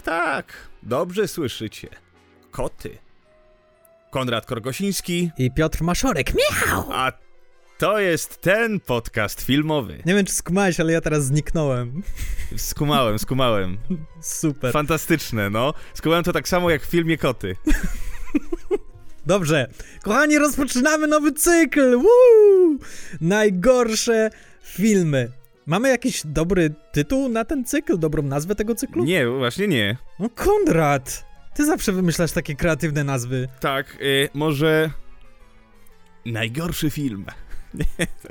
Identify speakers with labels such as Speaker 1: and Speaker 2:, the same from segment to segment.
Speaker 1: Tak, tak. Dobrze słyszycie. Koty. Konrad Korgosiński,
Speaker 2: I Piotr Maszorek. Miau!
Speaker 1: a to jest ten podcast filmowy.
Speaker 2: Nie wiem, czy skumałeś, ale ja teraz zniknąłem.
Speaker 1: Skumałem, skumałem.
Speaker 2: Super.
Speaker 1: Fantastyczne, no. Skumałem to tak samo jak w filmie Koty.
Speaker 2: Dobrze. Kochani, rozpoczynamy nowy cykl. Woo! Najgorsze filmy. Mamy jakiś dobry tytuł na ten cykl? Dobrą nazwę tego cyklu?
Speaker 1: Nie, właśnie nie.
Speaker 2: No Konrad! Ty zawsze wymyślasz takie kreatywne nazwy.
Speaker 1: Tak, y, może... Najgorszy film.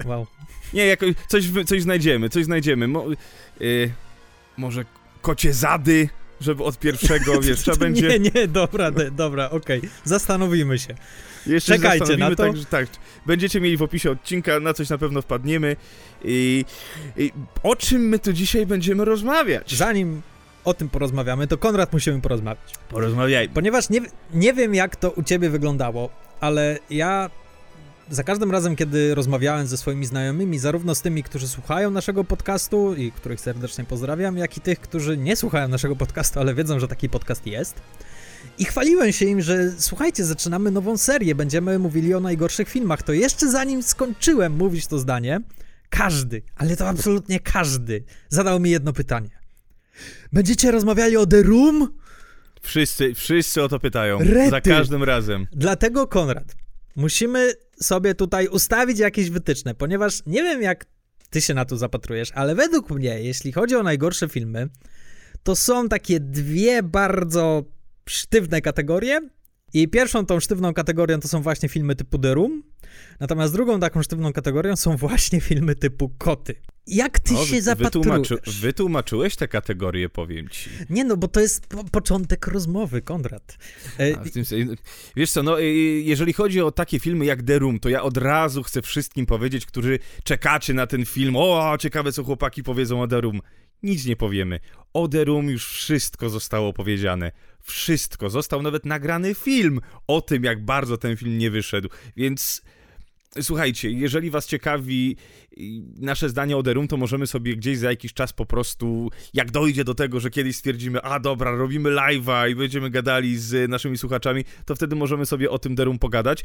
Speaker 2: Wow.
Speaker 1: Nie, jakoś coś, coś znajdziemy, coś znajdziemy. Mo, y, może kocie zady, żeby od pierwszego, wiesz, trzeba będzie...
Speaker 2: Nie, nie, dobra, de, dobra, okej. Zastanowimy się.
Speaker 1: Jeszcze
Speaker 2: Czekajcie na to.
Speaker 1: Tak, że- tak, będziecie mieli w opisie odcinka, na coś na pewno wpadniemy. I, i o czym my tu dzisiaj będziemy rozmawiać?
Speaker 2: Zanim o tym porozmawiamy, to Konrad musimy porozmawiać.
Speaker 1: Porozmawiajmy.
Speaker 2: Ponieważ nie, nie wiem, jak to u ciebie wyglądało, ale ja za każdym razem, kiedy rozmawiałem ze swoimi znajomymi, zarówno z tymi, którzy słuchają naszego podcastu i których serdecznie pozdrawiam, jak i tych, którzy nie słuchają naszego podcastu, ale wiedzą, że taki podcast jest. I chwaliłem się im, że słuchajcie, zaczynamy nową serię, będziemy mówili o najgorszych filmach. To jeszcze zanim skończyłem mówić to zdanie, każdy, ale to absolutnie każdy, zadał mi jedno pytanie. Będziecie rozmawiali o The Room?
Speaker 1: Wszyscy, wszyscy o to pytają.
Speaker 2: Rety.
Speaker 1: Za każdym razem.
Speaker 2: Dlatego, Konrad, musimy sobie tutaj ustawić jakieś wytyczne, ponieważ nie wiem, jak ty się na to zapatrujesz, ale według mnie, jeśli chodzi o najgorsze filmy, to są takie dwie bardzo sztywne kategorie. I pierwszą tą sztywną kategorią to są właśnie filmy typu The Room, natomiast drugą taką sztywną kategorią są właśnie filmy typu koty. Jak ty
Speaker 1: No,
Speaker 2: się zapatrujesz?
Speaker 1: wytłumaczy, wytłumaczyłeś te kategorie, powiem ci.
Speaker 2: Nie no, bo to jest po początek rozmowy, Konrad. E,
Speaker 1: tym wiesz co, no y, jeżeli chodzi o takie filmy jak The Room, to ja od razu chcę wszystkim powiedzieć, którzy czekacie na ten film, o, ciekawe co chłopaki powiedzą o The Room. Nic nie powiemy. O The Room już wszystko zostało powiedziane. Wszystko. Został nawet nagrany film o tym, jak bardzo ten film nie wyszedł. Więc słuchajcie, jeżeli was ciekawi y, nasze zdanie o The Room, to możemy sobie gdzieś za jakiś czas po prostu, jak dojdzie do tego, że kiedyś stwierdzimy, a dobra, robimy live'a i będziemy gadali z naszymi słuchaczami, to wtedy możemy sobie o tym The Room pogadać.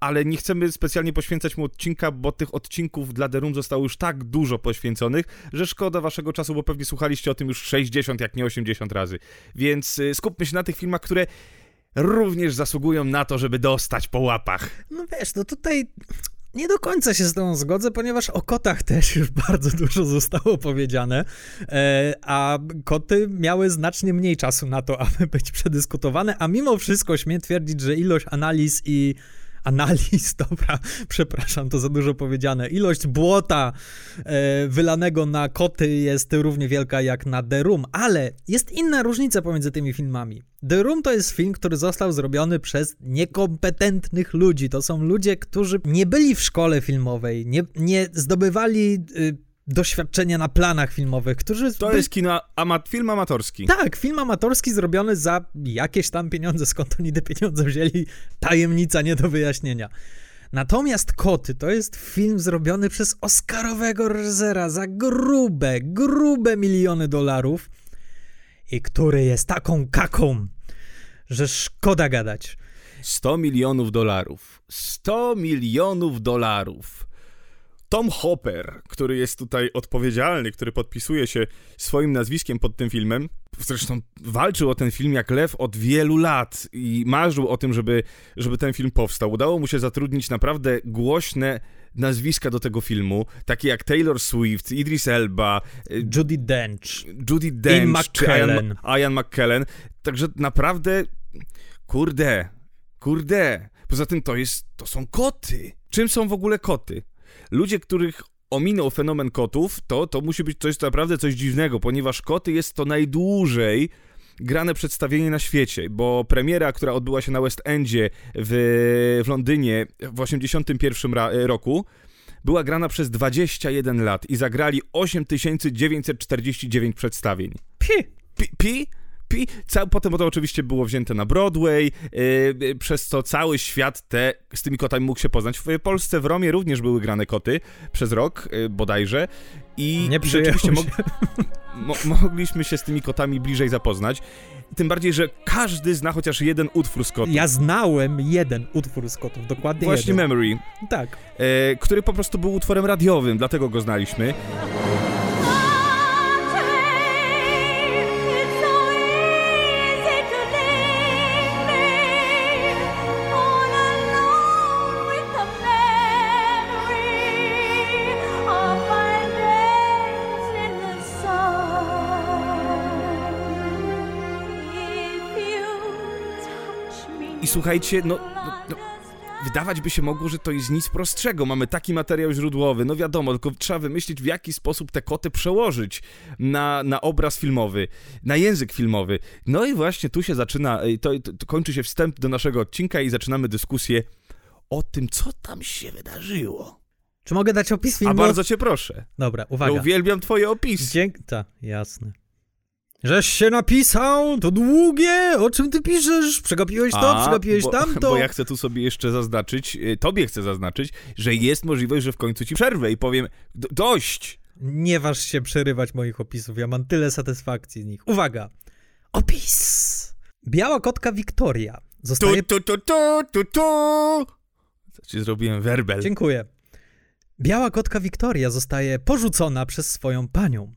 Speaker 1: Ale nie chcemy specjalnie poświęcać mu odcinka, bo tych odcinków dla The Room zostało już tak dużo poświęconych, że szkoda waszego czasu, bo pewnie słuchaliście o tym już 60, jak nie 80 razy. Więc y, skupmy się na tych filmach, które również zasługują na to, żeby dostać po łapach.
Speaker 2: No wiesz, no tutaj nie do końca się z tą zgodzę, ponieważ o kotach też już bardzo dużo zostało powiedziane, e, a koty miały znacznie mniej czasu na to, aby być przedyskutowane, a mimo wszystko śmiem twierdzić, że ilość analiz i analiz, dobra, przepraszam, to za dużo powiedziane. Ilość błota e, wylanego na koty jest równie wielka jak na The Room, ale jest inna różnica pomiędzy tymi filmami. The Room to jest film, który został zrobiony przez niekompetentnych ludzi. To są ludzie, którzy nie byli w szkole filmowej, nie, nie zdobywali y, doświadczenia na planach filmowych, którzy...
Speaker 1: To
Speaker 2: byli-
Speaker 1: jest kino, ama, film amatorski.
Speaker 2: tak, film amatorski zrobiony za jakieś tam pieniądze, skąd oni te pieniądze wzięli, tajemnica nie do wyjaśnienia. Natomiast Koty to jest film zrobiony przez Oscarowego reżysera za grube, grube miliony dolarów i który jest taką kaką, że szkoda gadać.
Speaker 1: 100 milionów dolarów. 100 milionów dolarów. Tom Hopper, który jest tutaj odpowiedzialny, który podpisuje się swoim nazwiskiem pod tym filmem, zresztą walczył o ten film jak lew od wielu lat i marzył o tym, żeby, żeby ten film powstał. Udało mu się zatrudnić naprawdę głośne nazwiska do tego filmu, takie jak Taylor Swift, Idris Elba, y,
Speaker 2: Judy Dench.
Speaker 1: Judy Dench Ian,
Speaker 2: McKellen.
Speaker 1: Ian McKellen. Także naprawdę, kurde, kurde. Poza tym to jest, to są koty. Czym są w ogóle koty? Ludzie, których ominął fenomen kotów, to, to musi być coś naprawdę coś dziwnego, ponieważ koty jest to najdłużej grane przedstawienie na świecie, bo premiera, która odbyła się na West Endzie w, w Londynie w 81 ra- roku, była grana przez 21 lat i zagrali 8949 przedstawień.
Speaker 2: Pi.
Speaker 1: Pi? pi? I ca- potem to oczywiście było wzięte na Broadway, yy, przez co cały świat te, z tymi kotami mógł się poznać. W Polsce, w Romie również były grane koty przez rok yy, bodajże. I
Speaker 2: Nie
Speaker 1: rzeczywiście
Speaker 2: mo-
Speaker 1: mo mogliśmy się z tymi kotami bliżej zapoznać. Tym bardziej, że każdy zna chociaż jeden utwór z kotów.
Speaker 2: Ja znałem jeden utwór z kotów, dokładnie
Speaker 1: Właśnie
Speaker 2: jeden.
Speaker 1: Memory,
Speaker 2: Tak.
Speaker 1: e, który po prostu był utworem radiowym, dlatego go znaliśmy. I słuchajcie, no, no, no wydawać by się mogło, że to jest nic prostszego. Mamy taki materiał źródłowy, no wiadomo, tylko trzeba wymyślić, w jaki sposób te koty przełożyć na, na obraz filmowy, na język filmowy. No i właśnie tu się zaczyna, to, to, kończy się wstęp do naszego odcinka i zaczynamy dyskusję o tym, co tam się wydarzyło.
Speaker 2: Czy mogę dać opis filmu?
Speaker 1: A bardzo cię proszę.
Speaker 2: Dobra,
Speaker 1: Ja
Speaker 2: uwaga.
Speaker 1: uwielbiam twoje opisy.
Speaker 2: Dzięk... Ta, jasne. Żeś się napisał, to długie, o czym ty piszesz? Przegapiłeś to,
Speaker 1: A,
Speaker 2: przegapiłeś
Speaker 1: bo,
Speaker 2: tamto.
Speaker 1: Bo ja chcę tu sobie jeszcze zaznaczyć, y, tobie chcę zaznaczyć, że jest możliwość, że w końcu ci przerwę i powiem "Do- dość.
Speaker 2: Nie waż się przerywać moich opisów, ja mam tyle satysfakcji z nich. Uwaga! Opis! Biała kotka Wiktoria
Speaker 1: Tu,
Speaker 2: zostaje...
Speaker 1: tu, tu, tu, tu, tu. Co ci zrobiłem werbel.
Speaker 2: Dziękuję. Biała kotka Wiktoria zostaje porzucona przez swoją panią.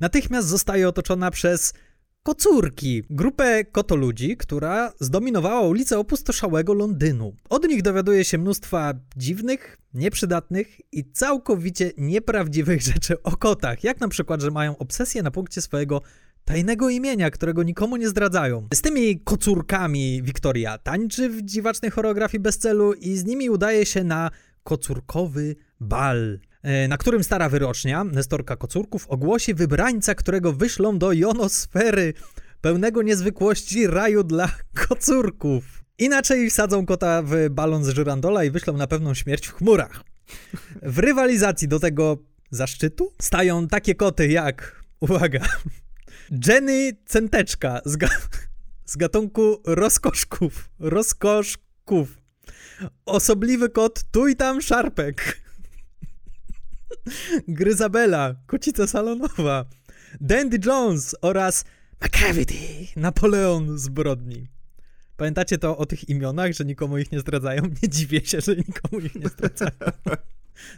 Speaker 2: Natychmiast zostaje otoczona przez kocurki, grupę kotoludzi, która zdominowała ulice opustoszałego Londynu. Od nich dowiaduje się mnóstwa dziwnych, nieprzydatnych i całkowicie nieprawdziwych rzeczy o kotach, jak na przykład, że mają obsesję na punkcie swojego tajnego imienia, którego nikomu nie zdradzają. Z tymi kocurkami Wiktoria tańczy w dziwacznej choreografii bez celu i z nimi udaje się na kocurkowy bal, na którym stara wyrocznia, Nestorka Kocurków, ogłosi wybrańca, którego wyślą do jonosfery, pełnego niezwykłości raju dla kocurków. Inaczej wsadzą kota w balon z żyrandola i wyślą na pewną śmierć w chmurach. W rywalizacji do tego zaszczytu stają takie koty jak, uwaga, Jenny Centeczka z, ga- z gatunku rozkoszków. Rozkoszków. Osobliwy kot tu i tam szarpek. Gryzabela, kocica salonowa. Dandy Jones oraz McCavity, Napoleon zbrodni. Pamiętacie to o tych imionach, że nikomu ich nie zdradzają? Nie dziwię się, że nikomu ich nie zdradzają.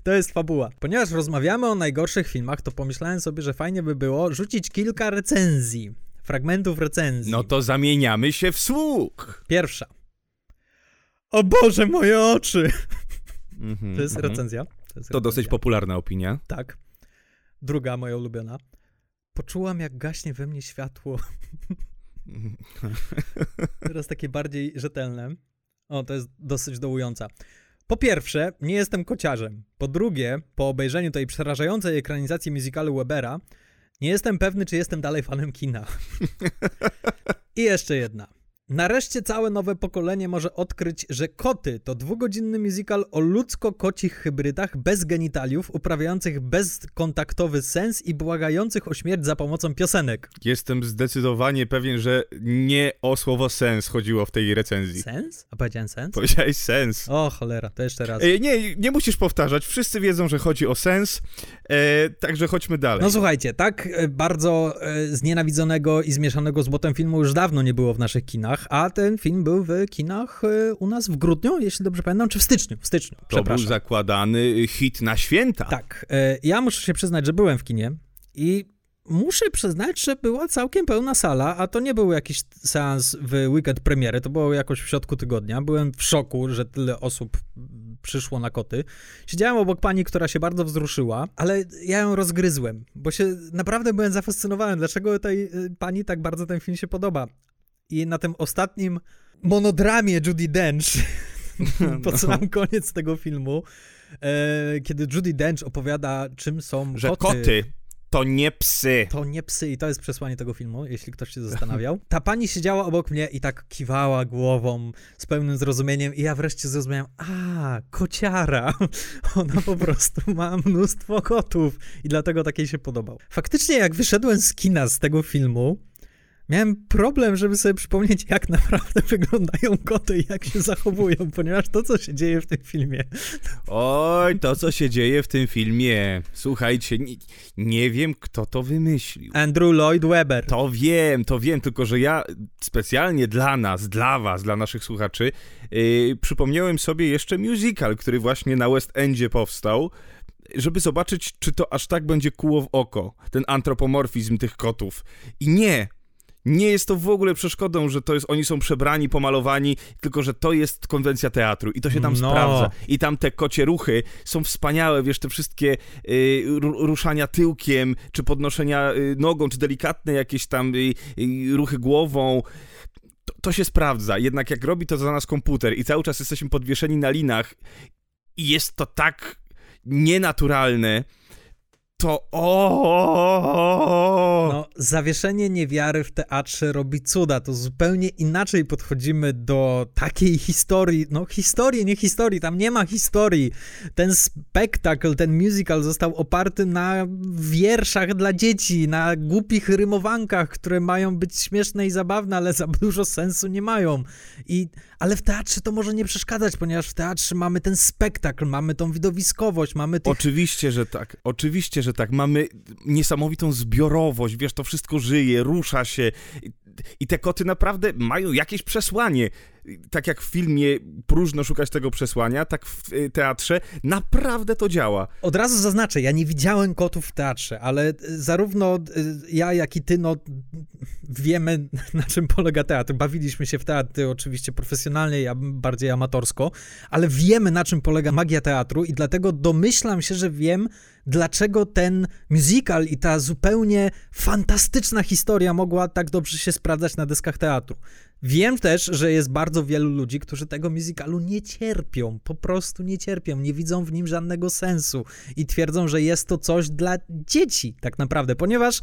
Speaker 2: To jest fabuła. Ponieważ rozmawiamy o najgorszych filmach, to pomyślałem sobie, że fajnie by było rzucić kilka recenzji. Fragmentów recenzji.
Speaker 1: No to zamieniamy się w słuch.
Speaker 2: Pierwsza. O Boże, moje oczy!
Speaker 1: Mhm,
Speaker 2: To jest
Speaker 1: mhm.
Speaker 2: recenzja. To,
Speaker 1: To dosyć popularna opinia.
Speaker 2: Tak. Druga, moja ulubiona. Poczułam, jak gaśnie we mnie światło. Teraz takie bardziej rzetelne. O, to jest dosyć dołująca. Po pierwsze, nie jestem kociarzem. Po drugie, po obejrzeniu tej przerażającej ekranizacji musicalu Webera, nie jestem pewny, czy jestem dalej fanem kina. I jeszcze jedna. Nareszcie całe nowe pokolenie może odkryć, że Koty to dwugodzinny musical o ludzko-kocich hybrydach bez genitaliów, uprawiających bezkontaktowy sens i błagających o śmierć za pomocą piosenek.
Speaker 1: Jestem zdecydowanie pewien, że nie o słowo sens chodziło w tej recenzji.
Speaker 2: Sens? A powiedziałem sens?
Speaker 1: Powiedziałeś sens.
Speaker 2: O cholera, to jeszcze raz.
Speaker 1: E, nie, nie musisz powtarzać. Wszyscy wiedzą, że chodzi o sens. E, także chodźmy dalej.
Speaker 2: No słuchajcie, tak e, bardzo e, znienawidzonego i zmieszanego z błotem filmu już dawno nie było w naszych kinach, a ten film był w kinach e, u nas w grudniu, jeśli dobrze pamiętam, czy w styczniu, w styczniu,
Speaker 1: to był zakładany hit na święta.
Speaker 2: Tak, e, ja muszę się przyznać, że byłem w kinie i muszę przyznać, że była całkiem pełna sala, a to nie był jakiś seans w weekend premiery, to było jakoś w środku tygodnia. Byłem w szoku, że tyle osób przyszło na koty. Siedziałem obok pani, która się bardzo wzruszyła, ale ja ją rozgryzłem, bo się naprawdę byłem zafascynowany, dlaczego tej y, pani tak bardzo ten film się podoba. I na tym ostatnim monodramie Judy Dench, pod sam koniec tego filmu, e, kiedy Judy Dench opowiada, czym są
Speaker 1: Że
Speaker 2: koty.
Speaker 1: koty to nie psy.
Speaker 2: To nie psy i to jest przesłanie tego filmu, jeśli ktoś się zastanawiał. Ta pani siedziała obok mnie i tak kiwała głową z pełnym zrozumieniem i ja wreszcie zrozumiałem, a, kociara. Ona po prostu ma mnóstwo kotów i dlatego takiej się podobał. Faktycznie jak wyszedłem z kina z tego filmu, miałem problem, żeby sobie przypomnieć, jak naprawdę wyglądają koty i jak się zachowują, ponieważ to, co się dzieje w tym filmie.
Speaker 1: Oj, to, co się dzieje w tym filmie. Słuchajcie, nie, nie wiem, kto to wymyślił.
Speaker 2: Andrew Lloyd Webber.
Speaker 1: To wiem, to wiem, tylko że ja specjalnie dla nas, dla was, dla naszych słuchaczy, yy, przypomniałem sobie jeszcze musical, który właśnie na West Endzie powstał żeby zobaczyć, czy to aż tak będzie kuło w oko, ten antropomorfizm tych kotów. I nie, nie jest to w ogóle przeszkodą, że to jest, oni są przebrani, pomalowani, tylko że to jest konwencja teatru i to się tam no. sprawdza. I tam te kocie ruchy są wspaniałe, wiesz, te wszystkie y, ruszania tyłkiem, czy podnoszenia y, nogą, czy delikatne jakieś tam y, y, ruchy głową. To, to się sprawdza. Jednak jak robi to za nas komputer i cały czas jesteśmy podwieszeni na linach i jest to tak nienaturalne, to o.
Speaker 2: No, zawieszenie niewiary w teatrze robi cuda. To zupełnie inaczej podchodzimy do takiej historii. No, historii, nie historii, tam nie ma historii. Ten spektakl, ten musical został oparty na wierszach dla dzieci, na głupich rymowankach, które mają być śmieszne i zabawne, ale za dużo sensu nie mają. I ale w teatrze to może nie przeszkadzać, ponieważ w teatrze mamy ten spektakl, mamy tą widowiskowość, mamy tych...
Speaker 1: Oczywiście, że tak, oczywiście, że tak. Mamy niesamowitą zbiorowość, wiesz, to wszystko żyje, rusza się. I te koty naprawdę mają jakieś przesłanie tak jak w filmie próżno szukać tego przesłania, tak w y, teatrze naprawdę to działa.
Speaker 2: Od razu zaznaczę, ja nie widziałem kotów w teatrze, ale y, zarówno y, ja, jak i ty, no wiemy na czym polega teatr. Bawiliśmy się w teatr oczywiście profesjonalnie, ja bardziej amatorsko, ale wiemy na czym polega magia teatru i dlatego domyślam się, że wiem, dlaczego ten musical i ta zupełnie fantastyczna historia mogła tak dobrze się sprawdzać na deskach teatru. Wiem też, że jest bardzo wielu ludzi, którzy tego musicalu nie cierpią, po prostu nie cierpią, nie widzą w nim żadnego sensu i twierdzą, że jest to coś dla dzieci, tak naprawdę, ponieważ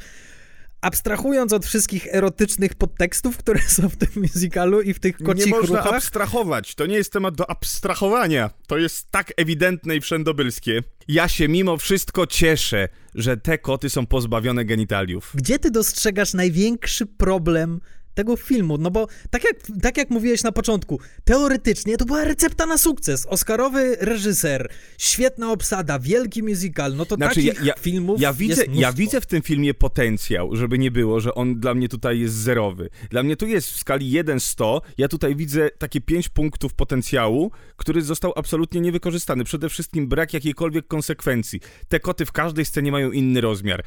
Speaker 2: abstrahując od wszystkich erotycznych podtekstów, które są w tym musicalu i w tych kocich
Speaker 1: Nie można
Speaker 2: ruchach,
Speaker 1: abstrahować, to nie jest temat do abstrahowania. To jest tak ewidentne i wszędobylskie. Ja się mimo wszystko cieszę, że te koty są pozbawione genitaliów.
Speaker 2: Gdzie ty dostrzegasz największy problem tego filmu, no bo tak jak, tak jak mówiłeś na początku, teoretycznie to była recepta na sukces. Oscarowy reżyser, świetna obsada, wielki musical, no to znaczy, takich ja, ja, filmów
Speaker 1: ja widzę, Ja widzę w tym filmie potencjał, żeby nie było, że on dla mnie tutaj jest zerowy. Dla mnie tu jest w skali 1-100, ja tutaj widzę takie 5 punktów potencjału, który został absolutnie niewykorzystany. Przede wszystkim brak jakiejkolwiek konsekwencji. Te koty w każdej scenie mają inny rozmiar.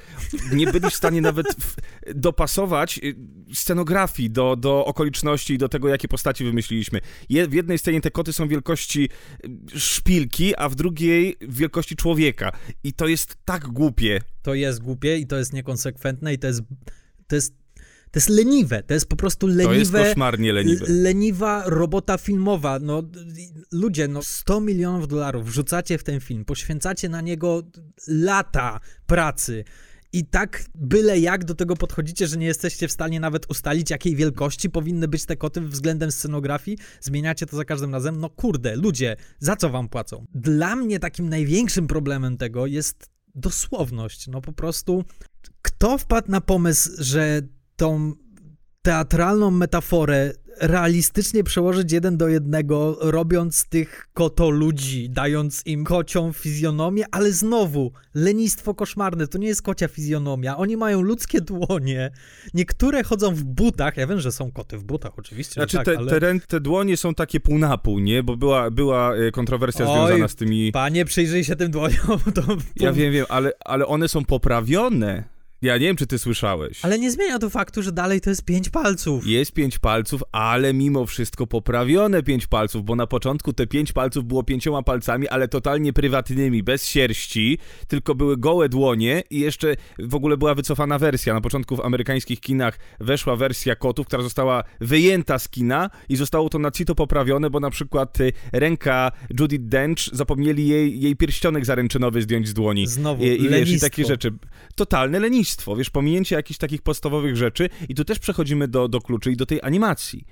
Speaker 1: Nie byli w stanie nawet w, dopasować y, scenografii do, do okoliczności i do tego, jakie postaci wymyśliliśmy. Je, w jednej scenie te koty są wielkości y, szpilki, a w drugiej wielkości człowieka. I to jest tak głupie.
Speaker 2: To jest głupie i to jest niekonsekwentne i to jest, to jest to jest leniwe, to jest po prostu leniwe. To
Speaker 1: jest koszmarnie leniwe.
Speaker 2: Leniwa robota filmowa. No, ludzie, no 100 milionów dolarów wrzucacie w ten film, poświęcacie na niego lata pracy. I tak byle jak do tego podchodzicie, że nie jesteście w stanie nawet ustalić, jakiej wielkości powinny być te koty względem scenografii, zmieniacie to za każdym razem. No kurde, ludzie, za co wam płacą? Dla mnie takim największym problemem tego jest dosłowność. No po prostu, kto wpadł na pomysł, że tą teatralną metaforę realistycznie przełożyć jeden do jednego, robiąc tych koto ludzi, dając im kocią fizjonomię, ale znowu, lenistwo koszmarne, to nie jest kocia fizjonomia, oni mają ludzkie dłonie, niektóre chodzą w butach, ja wiem, że są koty w butach, oczywiście.
Speaker 1: Znaczy
Speaker 2: tak,
Speaker 1: te,
Speaker 2: ale...
Speaker 1: te, te, dłonie są takie pół na pół, nie? Bo była, była e, kontrowersja Oj, związana z tymi...
Speaker 2: panie, przyjrzyj się tym dłoniom, to...
Speaker 1: Ja wiem, wiem, ale, ale one są poprawione. Ja nie wiem, czy ty słyszałeś.
Speaker 2: Ale nie zmienia to faktu, że dalej to jest pięć palców.
Speaker 1: Jest pięć palców, ale mimo wszystko poprawione pięć palców, bo na początku te pięć palców było pięcioma palcami, ale totalnie prywatnymi, bez sierści, tylko były gołe dłonie i jeszcze w ogóle była wycofana wersja. Na początku w amerykańskich kinach weszła wersja kotów, która została wyjęta z kina i zostało to na cito poprawione, bo na przykład y, ręka Judy Dench, zapomnieli jej, jej pierścionek zaręczynowy zdjąć z dłoni.
Speaker 2: Znowu,
Speaker 1: I, i wiesz, i takie rzeczy. Totalne lenistwo wiesz, pominięcie jakichś takich podstawowych rzeczy i tu też przechodzimy do, do kluczy i do tej animacji.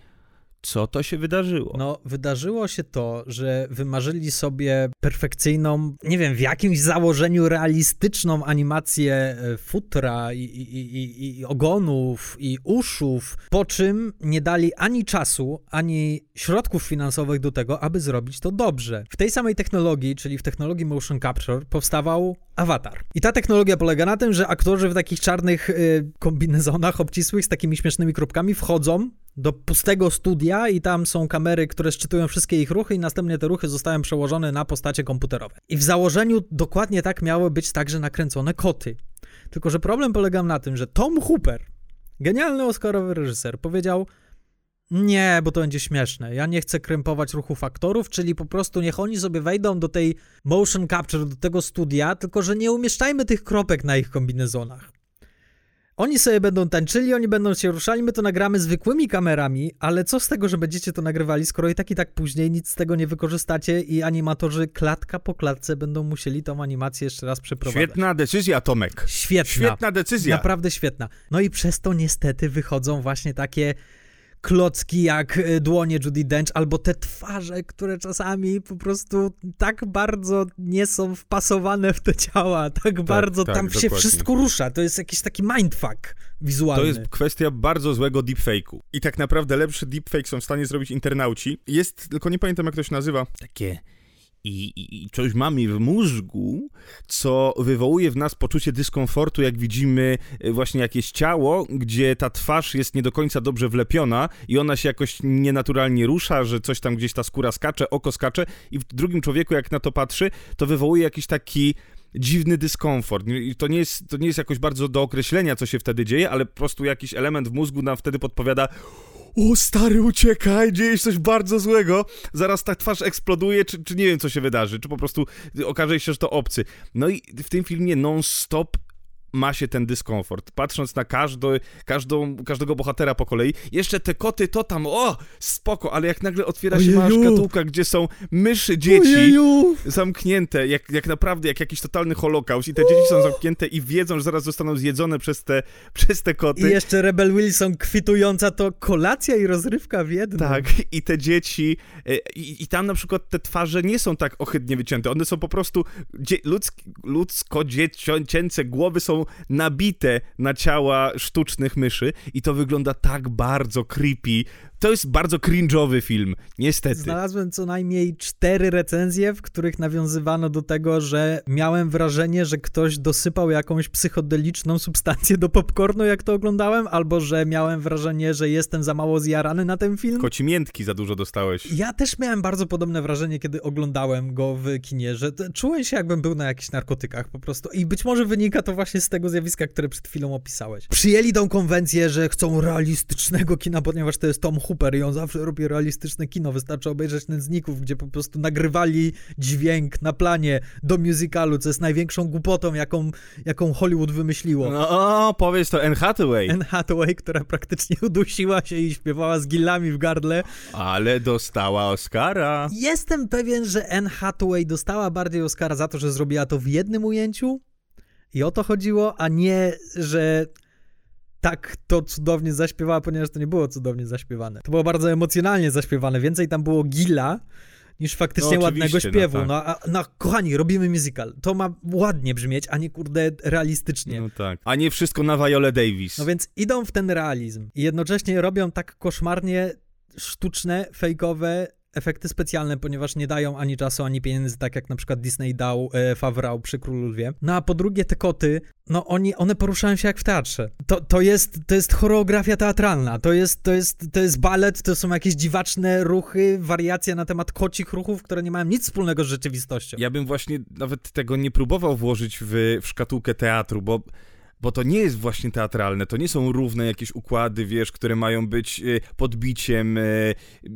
Speaker 1: Co to się wydarzyło?
Speaker 2: No, wydarzyło się to, że wymarzyli sobie perfekcyjną, nie wiem, w jakimś założeniu realistyczną animację e, futra i, i, i, i ogonów i uszów, po czym nie dali ani czasu, ani środków finansowych do tego, aby zrobić to dobrze. W tej samej technologii, czyli w technologii motion capture, powstawał Avatar. I ta technologia polega na tym, że aktorzy w takich czarnych y, kombinezonach obcisłych z takimi śmiesznymi kropkami wchodzą do pustego studia i tam są kamery, które szczytują wszystkie ich ruchy i następnie te ruchy zostają przełożone na postacie komputerowe. I w założeniu dokładnie tak miały być także nakręcone koty. Tylko, że problem polegał na tym, że Tom Hooper, genialny Oscarowy reżyser, powiedział nie, bo to będzie śmieszne. Ja nie chcę krępować ruchów aktorów, czyli po prostu niech oni sobie wejdą do tej motion capture, do tego studia, tylko że nie umieszczajmy tych kropek na ich kombinezonach. Oni sobie będą tańczyli, oni będą się ruszali, my to nagramy zwykłymi kamerami, ale co z tego, że będziecie to nagrywali, skoro i tak i tak później nic z tego nie wykorzystacie i animatorzy klatka po klatce będą musieli tą animację jeszcze raz przeprowadzić.
Speaker 1: Świetna decyzja, Tomek.
Speaker 2: Świetna.
Speaker 1: Świetna decyzja.
Speaker 2: Naprawdę świetna. No i przez to niestety wychodzą właśnie takie klocki jak y, dłonie Judy Dench, albo te twarze, które czasami po prostu tak bardzo nie są wpasowane w te ciała, tak, tak bardzo tak, tam dokładnie. się wszystko rusza. To jest jakiś taki mindfuck wizualny.
Speaker 1: To jest kwestia bardzo złego deepfake'u. I tak naprawdę lepszy deepfake są w stanie zrobić internauci. Jest, tylko nie pamiętam jak to się nazywa, takie i, i, coś mamy w mózgu, co wywołuje w nas poczucie dyskomfortu, jak widzimy e, właśnie jakieś ciało, gdzie ta twarz jest nie do końca dobrze wlepiona i ona się jakoś nienaturalnie rusza, że coś tam gdzieś ta skóra skacze, oko skacze i w drugim człowieku jak na to patrzy, to wywołuje jakiś taki dziwny dyskomfort. I to nie, jest, to nie jest jakoś bardzo do określenia, co się wtedy dzieje, ale po prostu jakiś element w mózgu nam wtedy podpowiada o stary, uciekaj, dzieje się coś bardzo złego, zaraz ta twarz eksploduje, czy, czy nie wiem, co się wydarzy, czy po prostu okaże się, że to obcy. No i w tym filmie non-stop ma się ten dyskomfort. Patrząc na każdy, każdą, każdego bohatera po kolei, jeszcze te koty to tam, o, spoko, ale jak nagle otwiera Ojeju. się mała szkatułka, gdzie są myszy dzieci Ojeju. zamknięte, jak, jak naprawdę, jak jakiś totalny holokaust i te dzieci są zamknięte i wiedzą, że zaraz zostaną zjedzone przez te, przez te koty.
Speaker 2: I jeszcze Rebel Wilson kwitująca to kolacja i rozrywka w jednym.
Speaker 1: Tak, i te dzieci, e, i, i tam na przykład te twarze nie są tak ohydnie wycięte, one są po prostu, dzie, ludzko-dziecięce głowy są nabite na ciała sztucznych myszy i to wygląda tak bardzo creepy, to jest bardzo cringe'owy film, niestety.
Speaker 2: Znalazłem co najmniej cztery recenzje, w których nawiązywano do tego, że miałem wrażenie, że ktoś dosypał jakąś psychodeliczną substancję do popcornu, jak to oglądałem, albo że miałem wrażenie, że jestem za mało zjarany na ten film.
Speaker 1: Kocimiętki za dużo dostałeś.
Speaker 2: Ja też miałem bardzo podobne wrażenie, kiedy oglądałem go w kinie, że czułem się jakbym był na jakichś narkotykach po prostu i być może wynika to właśnie z tego zjawiska, które przed chwilą opisałeś. Przyjęli tą konwencję, że chcą realistycznego kina, ponieważ to jest Tom Hooper i on zawsze robi realistyczne kino. Wystarczy obejrzeć Nędzników, gdzie po prostu nagrywali dźwięk na planie do musicalu, co jest największą głupotą, jaką, jaką Hollywood wymyśliło.
Speaker 1: No, o, powiedz to Anne Hathaway.
Speaker 2: Anne Hathaway, która praktycznie udusiła się i śpiewała z gillami w gardle.
Speaker 1: Ale dostała Oscara.
Speaker 2: Jestem pewien, że Anne Hathaway dostała bardziej Oscara za to, że zrobiła to w jednym ujęciu, i o to chodziło, a nie, że tak to cudownie zaśpiewała, ponieważ to nie było cudownie zaśpiewane. To było bardzo emocjonalnie zaśpiewane. Więcej tam było gila niż faktycznie no, ładnego no śpiewu. No, tak. no, a, no, kochani, robimy musical. To ma ładnie brzmieć, a nie kurde realistycznie.
Speaker 1: No tak. A nie wszystko na Viola Davis.
Speaker 2: No więc idą w ten realizm i jednocześnie robią tak koszmarnie sztuczne, fejkowe efekty specjalne, ponieważ nie dają ani czasu, ani pieniędzy, tak jak na przykład Disney dał e, Favrał przy Królu Lwie. No a po drugie te koty, no oni, one poruszają się jak w teatrze. To, to, jest, to jest choreografia teatralna, to jest, to, jest, to jest balet, to są jakieś dziwaczne ruchy, wariacje na temat kocich ruchów, które nie mają nic wspólnego z rzeczywistością.
Speaker 1: Ja bym właśnie nawet tego nie próbował włożyć w, w szkatułkę teatru, bo bo to nie jest właśnie teatralne, to nie są równe jakieś układy, wiesz, które mają być e, podbiciem e,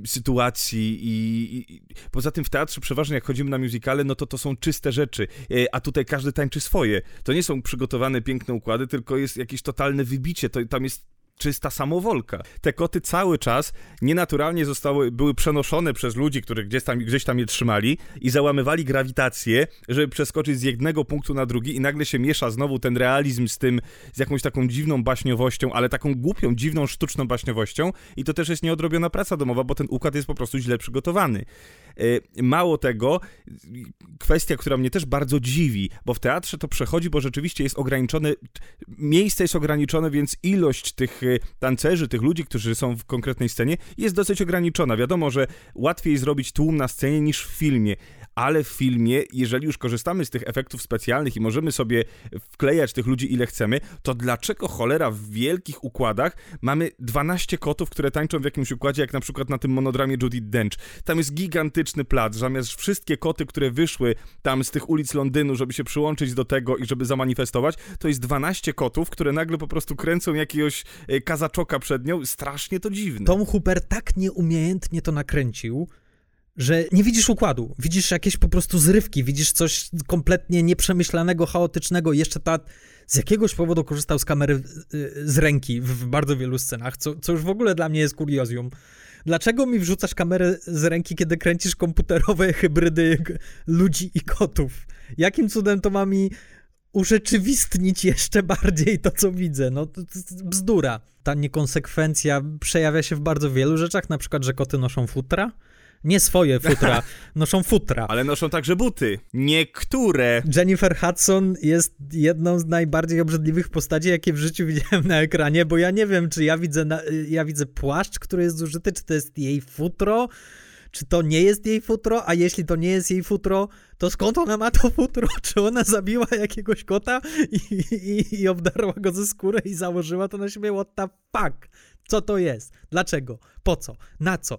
Speaker 1: sytuacji i, poza tym w teatrze przeważnie jak chodzimy na musicale, no to to są czyste rzeczy, e, a tutaj każdy tańczy swoje. To nie są przygotowane piękne układy, tylko jest jakieś totalne wybicie, to tam jest czysta samowolka. Te koty cały czas nienaturalnie zostały, były przenoszone przez ludzi, którzy gdzieś tam, gdzieś tam je trzymali i załamywali grawitację, żeby przeskoczyć z jednego punktu na drugi i nagle się miesza znowu ten realizm z tym, z jakąś taką dziwną baśniowością, ale taką głupią, dziwną, sztuczną baśniowością i to też jest nieodrobiona praca domowa, bo ten układ jest po prostu źle przygotowany. E, mało tego, kwestia, która mnie też bardzo dziwi, bo w teatrze to przechodzi, bo rzeczywiście jest ograniczone, miejsce jest ograniczone, więc ilość tych e, tancerzy, tych ludzi, którzy są w konkretnej scenie, jest dosyć ograniczona. Wiadomo, że łatwiej zrobić tłum na scenie niż w filmie, ale w filmie, jeżeli już korzystamy z tych efektów specjalnych i możemy sobie wklejać tych ludzi ile chcemy, to dlaczego cholera w wielkich układach mamy 12 kotów, które tańczą w jakimś układzie, jak na przykład na tym monodramie Judy Dench. Tam jest gigantyczny plac, zamiast wszystkie koty, które wyszły tam z tych ulic Londynu, żeby się przyłączyć do tego i żeby zamanifestować, to jest 12 kotów, które nagle po prostu kręcą jakiegoś e, kazaczoka przed nią. Strasznie to dziwne.
Speaker 2: Tom Hooper tak nieumiejętnie to nakręcił, że nie widzisz układu, widzisz jakieś po prostu zrywki, widzisz coś kompletnie nieprzemyślanego, chaotycznego. Jeszcze ta z jakiegoś powodu korzystał z kamery y, z ręki w bardzo wielu scenach, co, co już w ogóle dla mnie jest kuriozjum. Dlaczego mi wrzucasz kamerę z ręki, kiedy kręcisz komputerowe hybrydy ludzi i kotów? Jakim cudem to ma mi urzeczywistnić jeszcze bardziej to, co widzę? No, to, to bzdura. Ta niekonsekwencja przejawia się w bardzo wielu rzeczach, na przykład, że koty noszą futra, nie swoje futra, noszą futra.
Speaker 1: Ale noszą także buty. Niektóre.
Speaker 2: Jennifer Hudson jest jedną z najbardziej obrzydliwych postaci, jakie w życiu widziałem na ekranie, bo ja nie wiem, czy ja widzę, na, ja widzę płaszcz, który jest zużyty, czy to jest jej futro, czy to nie jest jej futro, a jeśli to nie jest jej futro, to skąd ona ma to futro? Czy ona zabiła jakiegoś kota i, i, i obdarła go ze skóry i założyła to na siebie? What the fuck? Co to jest? Dlaczego? Po co? Na co?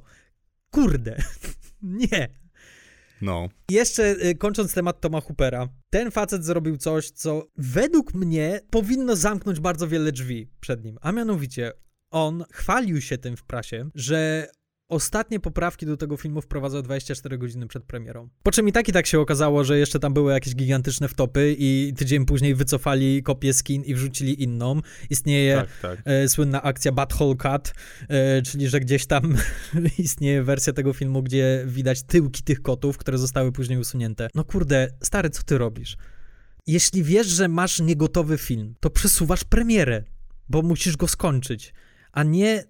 Speaker 2: Kurde, nie.
Speaker 1: No.
Speaker 2: Jeszcze y, kończąc temat Toma Hoopera. Ten facet zrobił coś, co według mnie powinno zamknąć bardzo wiele drzwi przed nim. A mianowicie, on chwalił się tym w prasie, że ostatnie poprawki do tego filmu wprowadzał 24 godziny przed premierą. Po czym i tak i tak się okazało, że jeszcze tam były jakieś gigantyczne wtopy i tydzień później wycofali kopię skin i wrzucili inną. Istnieje tak, tak. E, słynna akcja Butthole Cut, e, czyli że gdzieś tam istnieje wersja tego filmu, gdzie widać tyłki tych kotów, które zostały później usunięte. No kurde, stary, co ty robisz? Jeśli wiesz, że masz niegotowy film, to przesuwasz premierę, bo musisz go skończyć, a nie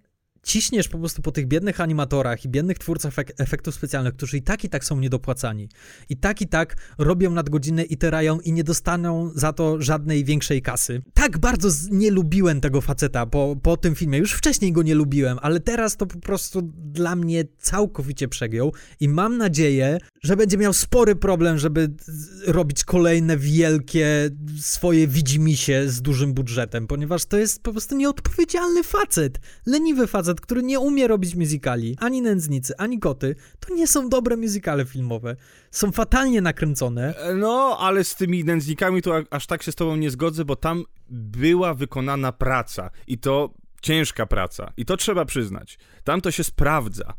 Speaker 2: ciśniesz po prostu po tych biednych animatorach i biednych twórcach efektów specjalnych, którzy i tak i tak są niedopłacani. I tak i tak robią nadgodziny i terają i nie dostaną za to żadnej większej kasy. Tak bardzo nie lubiłem tego faceta po, po tym filmie. Już wcześniej go nie lubiłem, ale teraz to po prostu dla mnie całkowicie przegiął i mam nadzieję, że będzie miał spory problem, żeby robić kolejne wielkie swoje widzimisię z dużym budżetem, ponieważ to jest po prostu nieodpowiedzialny facet. Leniwy facet, facet, który nie umie robić muzykali, ani nędznicy, ani koty, to nie są dobre muzykale filmowe. Są fatalnie nakręcone.
Speaker 1: E, no, ale z tymi nędznikami to aż tak się z tobą nie zgodzę, bo tam była wykonana praca i to ciężka praca. I to trzeba przyznać. Tam to się sprawdza.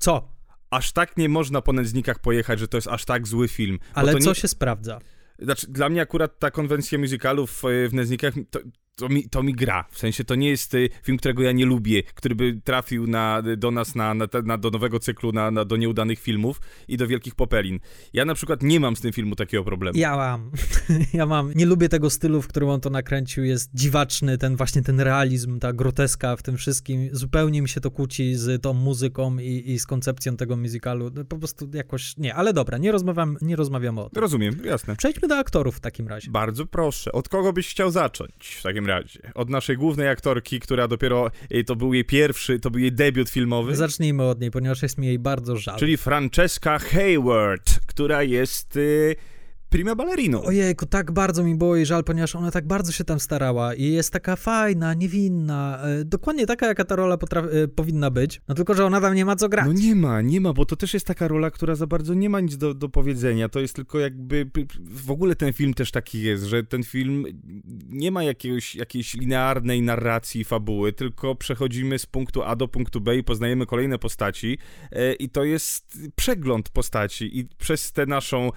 Speaker 2: Co?
Speaker 1: Aż tak nie można po nędznikach pojechać, że to jest aż tak zły film.
Speaker 2: Ale co
Speaker 1: nie...
Speaker 2: się sprawdza?
Speaker 1: Znaczy, dla mnie akurat ta konwencja musicalów w, w Nędznikach to, to mi, to mi gra. W sensie to nie jest y, film, którego ja nie lubię, który by trafił na, do nas na, na, na do nowego cyklu, na, na, do nieudanych filmów i do wielkich popelin. Ja na przykład nie mam z tym filmu takiego problemu.
Speaker 2: Ja mam. ja mam. Nie lubię tego stylu, w którym on to nakręcił. Jest dziwaczny, ten właśnie ten realizm, ta groteska w tym wszystkim. Zupełnie mi się to kłóci z tą muzyką i, i z koncepcją tego musicalu. Po prostu jakoś nie. Ale dobra, nie rozmawiam, nie rozmawiamy o tym.
Speaker 1: Rozumiem, jasne.
Speaker 2: Przejdźmy do aktorów w takim razie.
Speaker 1: Bardzo proszę. Od kogo byś chciał zacząć w takim razie. Od naszej głównej aktorki, która dopiero, e, to był jej pierwszy, to był jej debiut filmowy.
Speaker 2: Zacznijmy od niej, ponieważ jest mi jej bardzo żal.
Speaker 1: Czyli Francesca Hayward, która jest... Prima ballerino.
Speaker 2: Ojejku, tak bardzo mi było jej żal, ponieważ ona tak bardzo się tam starała i jest taka fajna, niewinna, e, dokładnie taka, jaka ta rola e, powinna być, no tylko, że ona tam nie ma co grać.
Speaker 1: No nie ma, nie ma, bo to też jest taka rola, która za bardzo nie ma nic do, do powiedzenia, to jest tylko jakby, w ogóle ten film też taki jest, że ten film nie ma jakiegoś, jakiejś linearnej narracji, fabuły, tylko przechodzimy z punktu A do punktu B i poznajemy kolejne postaci e, i to jest przegląd postaci i przez tę naszą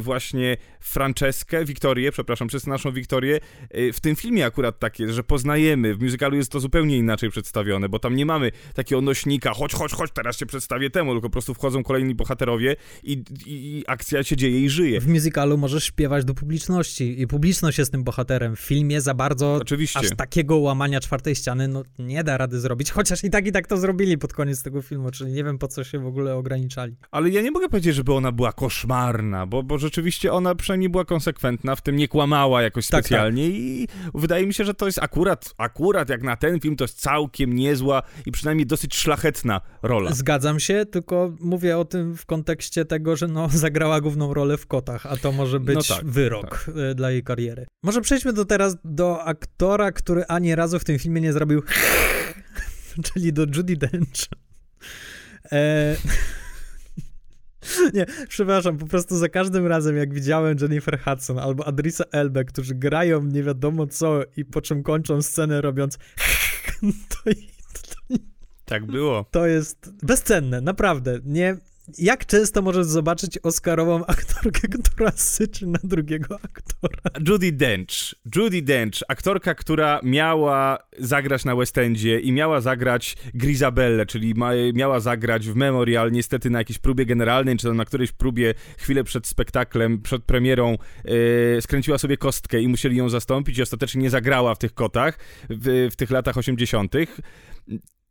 Speaker 1: właśnie Franceskę, Wiktorię, przepraszam, przez naszą Wiktorię. Y, w tym filmie akurat tak jest, że poznajemy, w musicalu jest to zupełnie inaczej przedstawione, bo tam nie mamy takiego nośnika, chodź, chodź, chodź, teraz się przedstawię temu, tylko po prostu wchodzą kolejni bohaterowie i, i, i akcja się dzieje i żyje.
Speaker 2: W musicalu możesz śpiewać do publiczności i publiczność jest tym bohaterem. W filmie za bardzo
Speaker 1: Oczywiście.
Speaker 2: aż takiego łamania czwartej ściany no, nie da rady zrobić, chociaż i tak i tak to zrobili pod koniec tego filmu, czyli nie wiem po co się w ogóle ograniczali.
Speaker 1: Ale ja nie mogę powiedzieć, żeby ona była koszmarna, bo, bo rzeczywiście ona przynajmniej była konsekwentna, w tym nie kłamała jakoś
Speaker 2: Tak,
Speaker 1: specjalnie i wydaje mi się, że to jest akurat, akurat jak na ten film, to jest całkiem niezła i przynajmniej dosyć szlachetna rola.
Speaker 2: Zgadzam się, tylko mówię o tym w kontekście tego, że no, zagrała główną rolę w kotach, a to może być
Speaker 1: No tak,
Speaker 2: wyrok y, dla jej kariery. Może przejdźmy do teraz do aktora, który ani razu w tym filmie nie zrobił czyli do Judy Dench. E... Nie, przepraszam, po prostu za każdym razem, jak widziałem Jennifer Hudson albo Adrisa Elbe, którzy grają nie wiadomo co i po czym kończą scenę robiąc to,
Speaker 1: Tak było.
Speaker 2: to jest bezcenne, naprawdę. Nie, jak często możesz zobaczyć oscarową aktorkę, która syczy na drugiego aktora?
Speaker 1: Judy Dench. Judy Dench, aktorka, która miała zagrać na West Endzie i miała zagrać Grisabelle, czyli miała zagrać w Memorial, niestety na jakiejś próbie generalnej, czy na którejś próbie chwilę przed spektaklem, przed premierą e, skręciła sobie kostkę i musieli ją zastąpić i ostatecznie nie zagrała w tych kotach w, w tych latach 80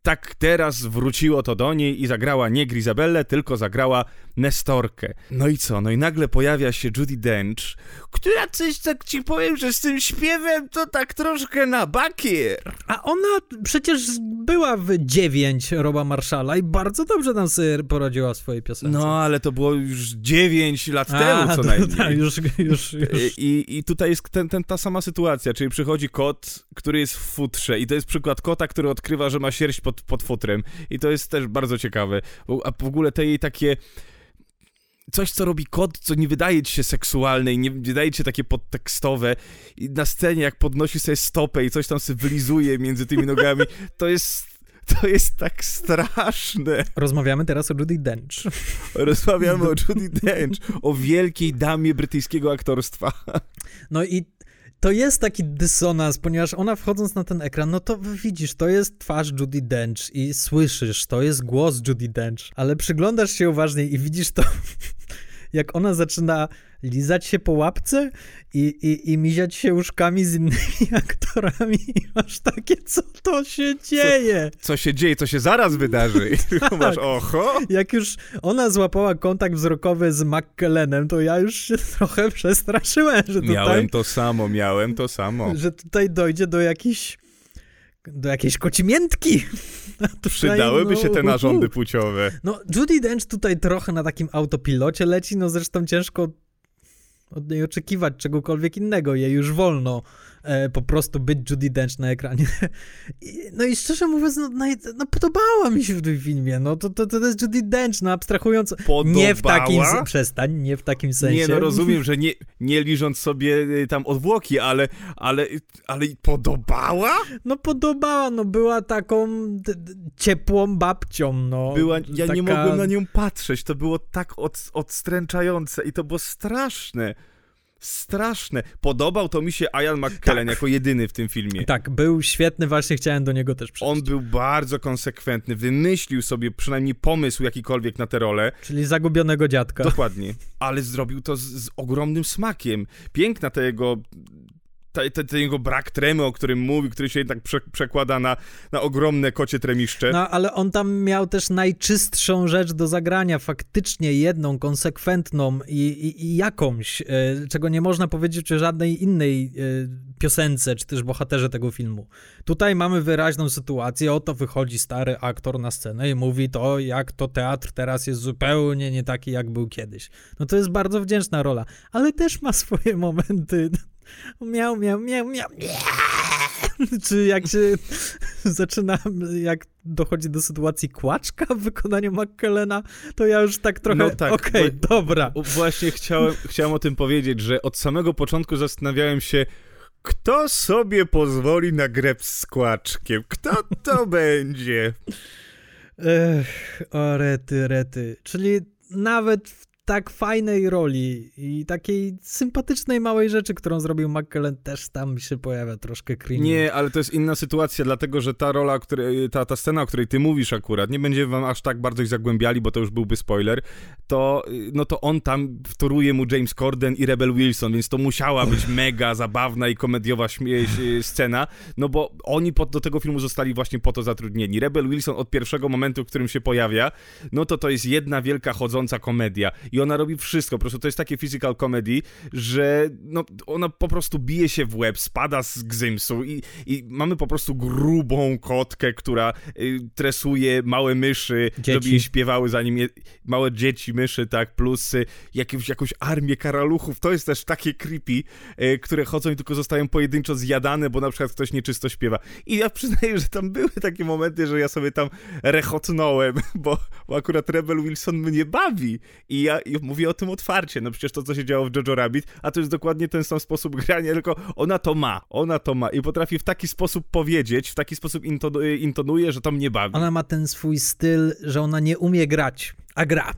Speaker 1: tak teraz wróciło to do niej i zagrała nie Grisabelle, tylko zagrała Nestorkę. No i co? No i nagle pojawia się Judy Dench, która coś tak ci powiem, że z tym śpiewem to tak troszkę na bakier.
Speaker 2: A ona przecież była w 9 Roba Marszala i bardzo dobrze tam sobie poradziła w swojej piosence.
Speaker 1: No, ale to było już 9 lat
Speaker 2: A,
Speaker 1: temu co najmniej.
Speaker 2: tak, już, już, już.
Speaker 1: I, I tutaj jest ten, ten, ta sama sytuacja, czyli przychodzi kot, który jest w futrze i to jest przykład kota, który odkrywa, że ma sierść pod, pod futrem i to jest też bardzo ciekawe. A w ogóle te jej takie coś, co robi kot, co nie wydaje ci się seksualne i nie wydaje ci się takie podtekstowe i na scenie jak podnosi sobie stopę i coś tam sobie wylizuje między tymi nogami, to jest to jest tak straszne.
Speaker 2: Rozmawiamy teraz o Judy Dench.
Speaker 1: Rozmawiamy o Judy Dench, o wielkiej damie brytyjskiego aktorstwa.
Speaker 2: No i to jest taki dysonans, ponieważ ona wchodząc na ten ekran, no to widzisz, to jest twarz Judy Dench i słyszysz, to jest głos Judy Dench, ale przyglądasz się uważniej i widzisz to, jak ona zaczyna lizać się po łapce i, i, i miziać się łóżkami z innymi aktorami i masz takie, co to się dzieje?
Speaker 1: co się dzieje, co się zaraz wydarzy. I tylko masz, oho.
Speaker 2: Jak już ona złapała kontakt wzrokowy z McKellenem, to ja już się trochę przestraszyłem, że tutaj...
Speaker 1: Miałem to samo, miałem to samo.
Speaker 2: że tutaj dojdzie do jakiejś do jakiejś kocimiętki.
Speaker 1: Przydałyby
Speaker 2: no,
Speaker 1: się te narządy płciowe.
Speaker 2: No, Judy Dench tutaj trochę na takim autopilocie leci, no zresztą ciężko od niej oczekiwać czegokolwiek innego. Jej już wolno po prostu być Judy Dench na ekranie. No i szczerze mówiąc, no, no, podobała mi się w tym filmie. No to, to, to jest Judy Dench, no abstrahując.
Speaker 1: Podobała?
Speaker 2: Nie w takim... Przestań, nie w takim sensie.
Speaker 1: Nie, no rozumiem, że nie, nie liżąc sobie y, tam odwłoki, ale, ale, ale podobała?
Speaker 2: No podobała, no była taką ciepłą babcią, no.
Speaker 1: Była, ja nie
Speaker 2: Taka-
Speaker 1: mogłem na nią patrzeć, to było tak od, odstręczające i to było straszne. Straszne. Podobał to mi się Ian McKellen
Speaker 2: Tak.
Speaker 1: jako jedyny w tym filmie.
Speaker 2: Tak, był świetny, właśnie chciałem do niego też przejść.
Speaker 1: On był bardzo konsekwentny, wymyślił sobie przynajmniej pomysł jakikolwiek na tę rolę.
Speaker 2: Czyli zagubionego dziadka.
Speaker 1: Dokładnie. Ale zrobił to z, z ogromnym smakiem. Piękna ta jego. Ten jego brak tremy, o którym mówi, który się jednak prze, przekłada na, na ogromne kocie tremiszcze.
Speaker 2: No, ale on tam miał też najczystszą rzecz do zagrania, faktycznie jedną, konsekwentną i, i, i jakąś, e, czego nie można powiedzieć o żadnej innej e, piosence, czy też bohaterze tego filmu. Tutaj mamy wyraźną sytuację, oto wychodzi stary aktor na scenę i mówi to, jak to teatr teraz jest zupełnie nie taki, jak był kiedyś. No to jest bardzo wdzięczna rola, ale też ma swoje momenty. Miał, miał, miał, miał. Czy jak się zaczyna, jak dochodzi do sytuacji kłaczka w wykonaniu McKellena, to ja już tak trochę,
Speaker 1: No tak,
Speaker 2: okej,
Speaker 1: bo-
Speaker 2: dobra.
Speaker 1: Właśnie chciałem, chciałem o tym powiedzieć, że od samego początku zastanawiałem się, kto sobie pozwoli na grę z kłaczkiem? Kto to będzie?
Speaker 2: Ech, o rety, rety. Czyli nawet w tak fajnej roli i takiej sympatycznej małej rzeczy, którą zrobił McKellen, też tam się pojawia troszkę cringe.
Speaker 1: Nie, ale to jest inna sytuacja, dlatego że ta rola, której, ta, ta scena, o której ty mówisz akurat, nie będziemy wam aż tak bardzo ich zagłębiali, bo to już byłby spoiler, to, no to on tam wtoruje mu James Corden i Rebel Wilson, więc to musiała być mega zabawna i komediowa scena, no bo oni pod, do tego filmu zostali właśnie po to zatrudnieni. Rebel Wilson od pierwszego momentu, w którym się pojawia, no to to jest jedna wielka chodząca komedia i ona robi wszystko, po prostu to jest takie physical comedy, że no, ona po prostu bije się w łeb, spada z gzymsu i, i mamy po prostu grubą kotkę, która y, tresuje małe myszy, dzieci. żeby je śpiewały zanim je, małe dzieci, myszy, tak, plus y, jakąś, jakąś armię karaluchów, to jest też takie creepy, y, które chodzą i tylko zostają pojedynczo zjadane, bo na przykład ktoś nieczysto śpiewa. I ja przyznaję, że tam były takie momenty, że ja sobie tam rechotnąłem, bo, bo akurat Rebel Wilson mnie bawi i ja i mówię o tym otwarcie, no przecież to, co się działo w Jojo Rabbit, a to jest dokładnie ten sam sposób grania, tylko ona to ma, ona to ma i potrafi w taki sposób powiedzieć, w taki sposób intonuje, że to mnie bawi.
Speaker 2: Ona ma ten swój styl, że ona nie umie grać, a gra.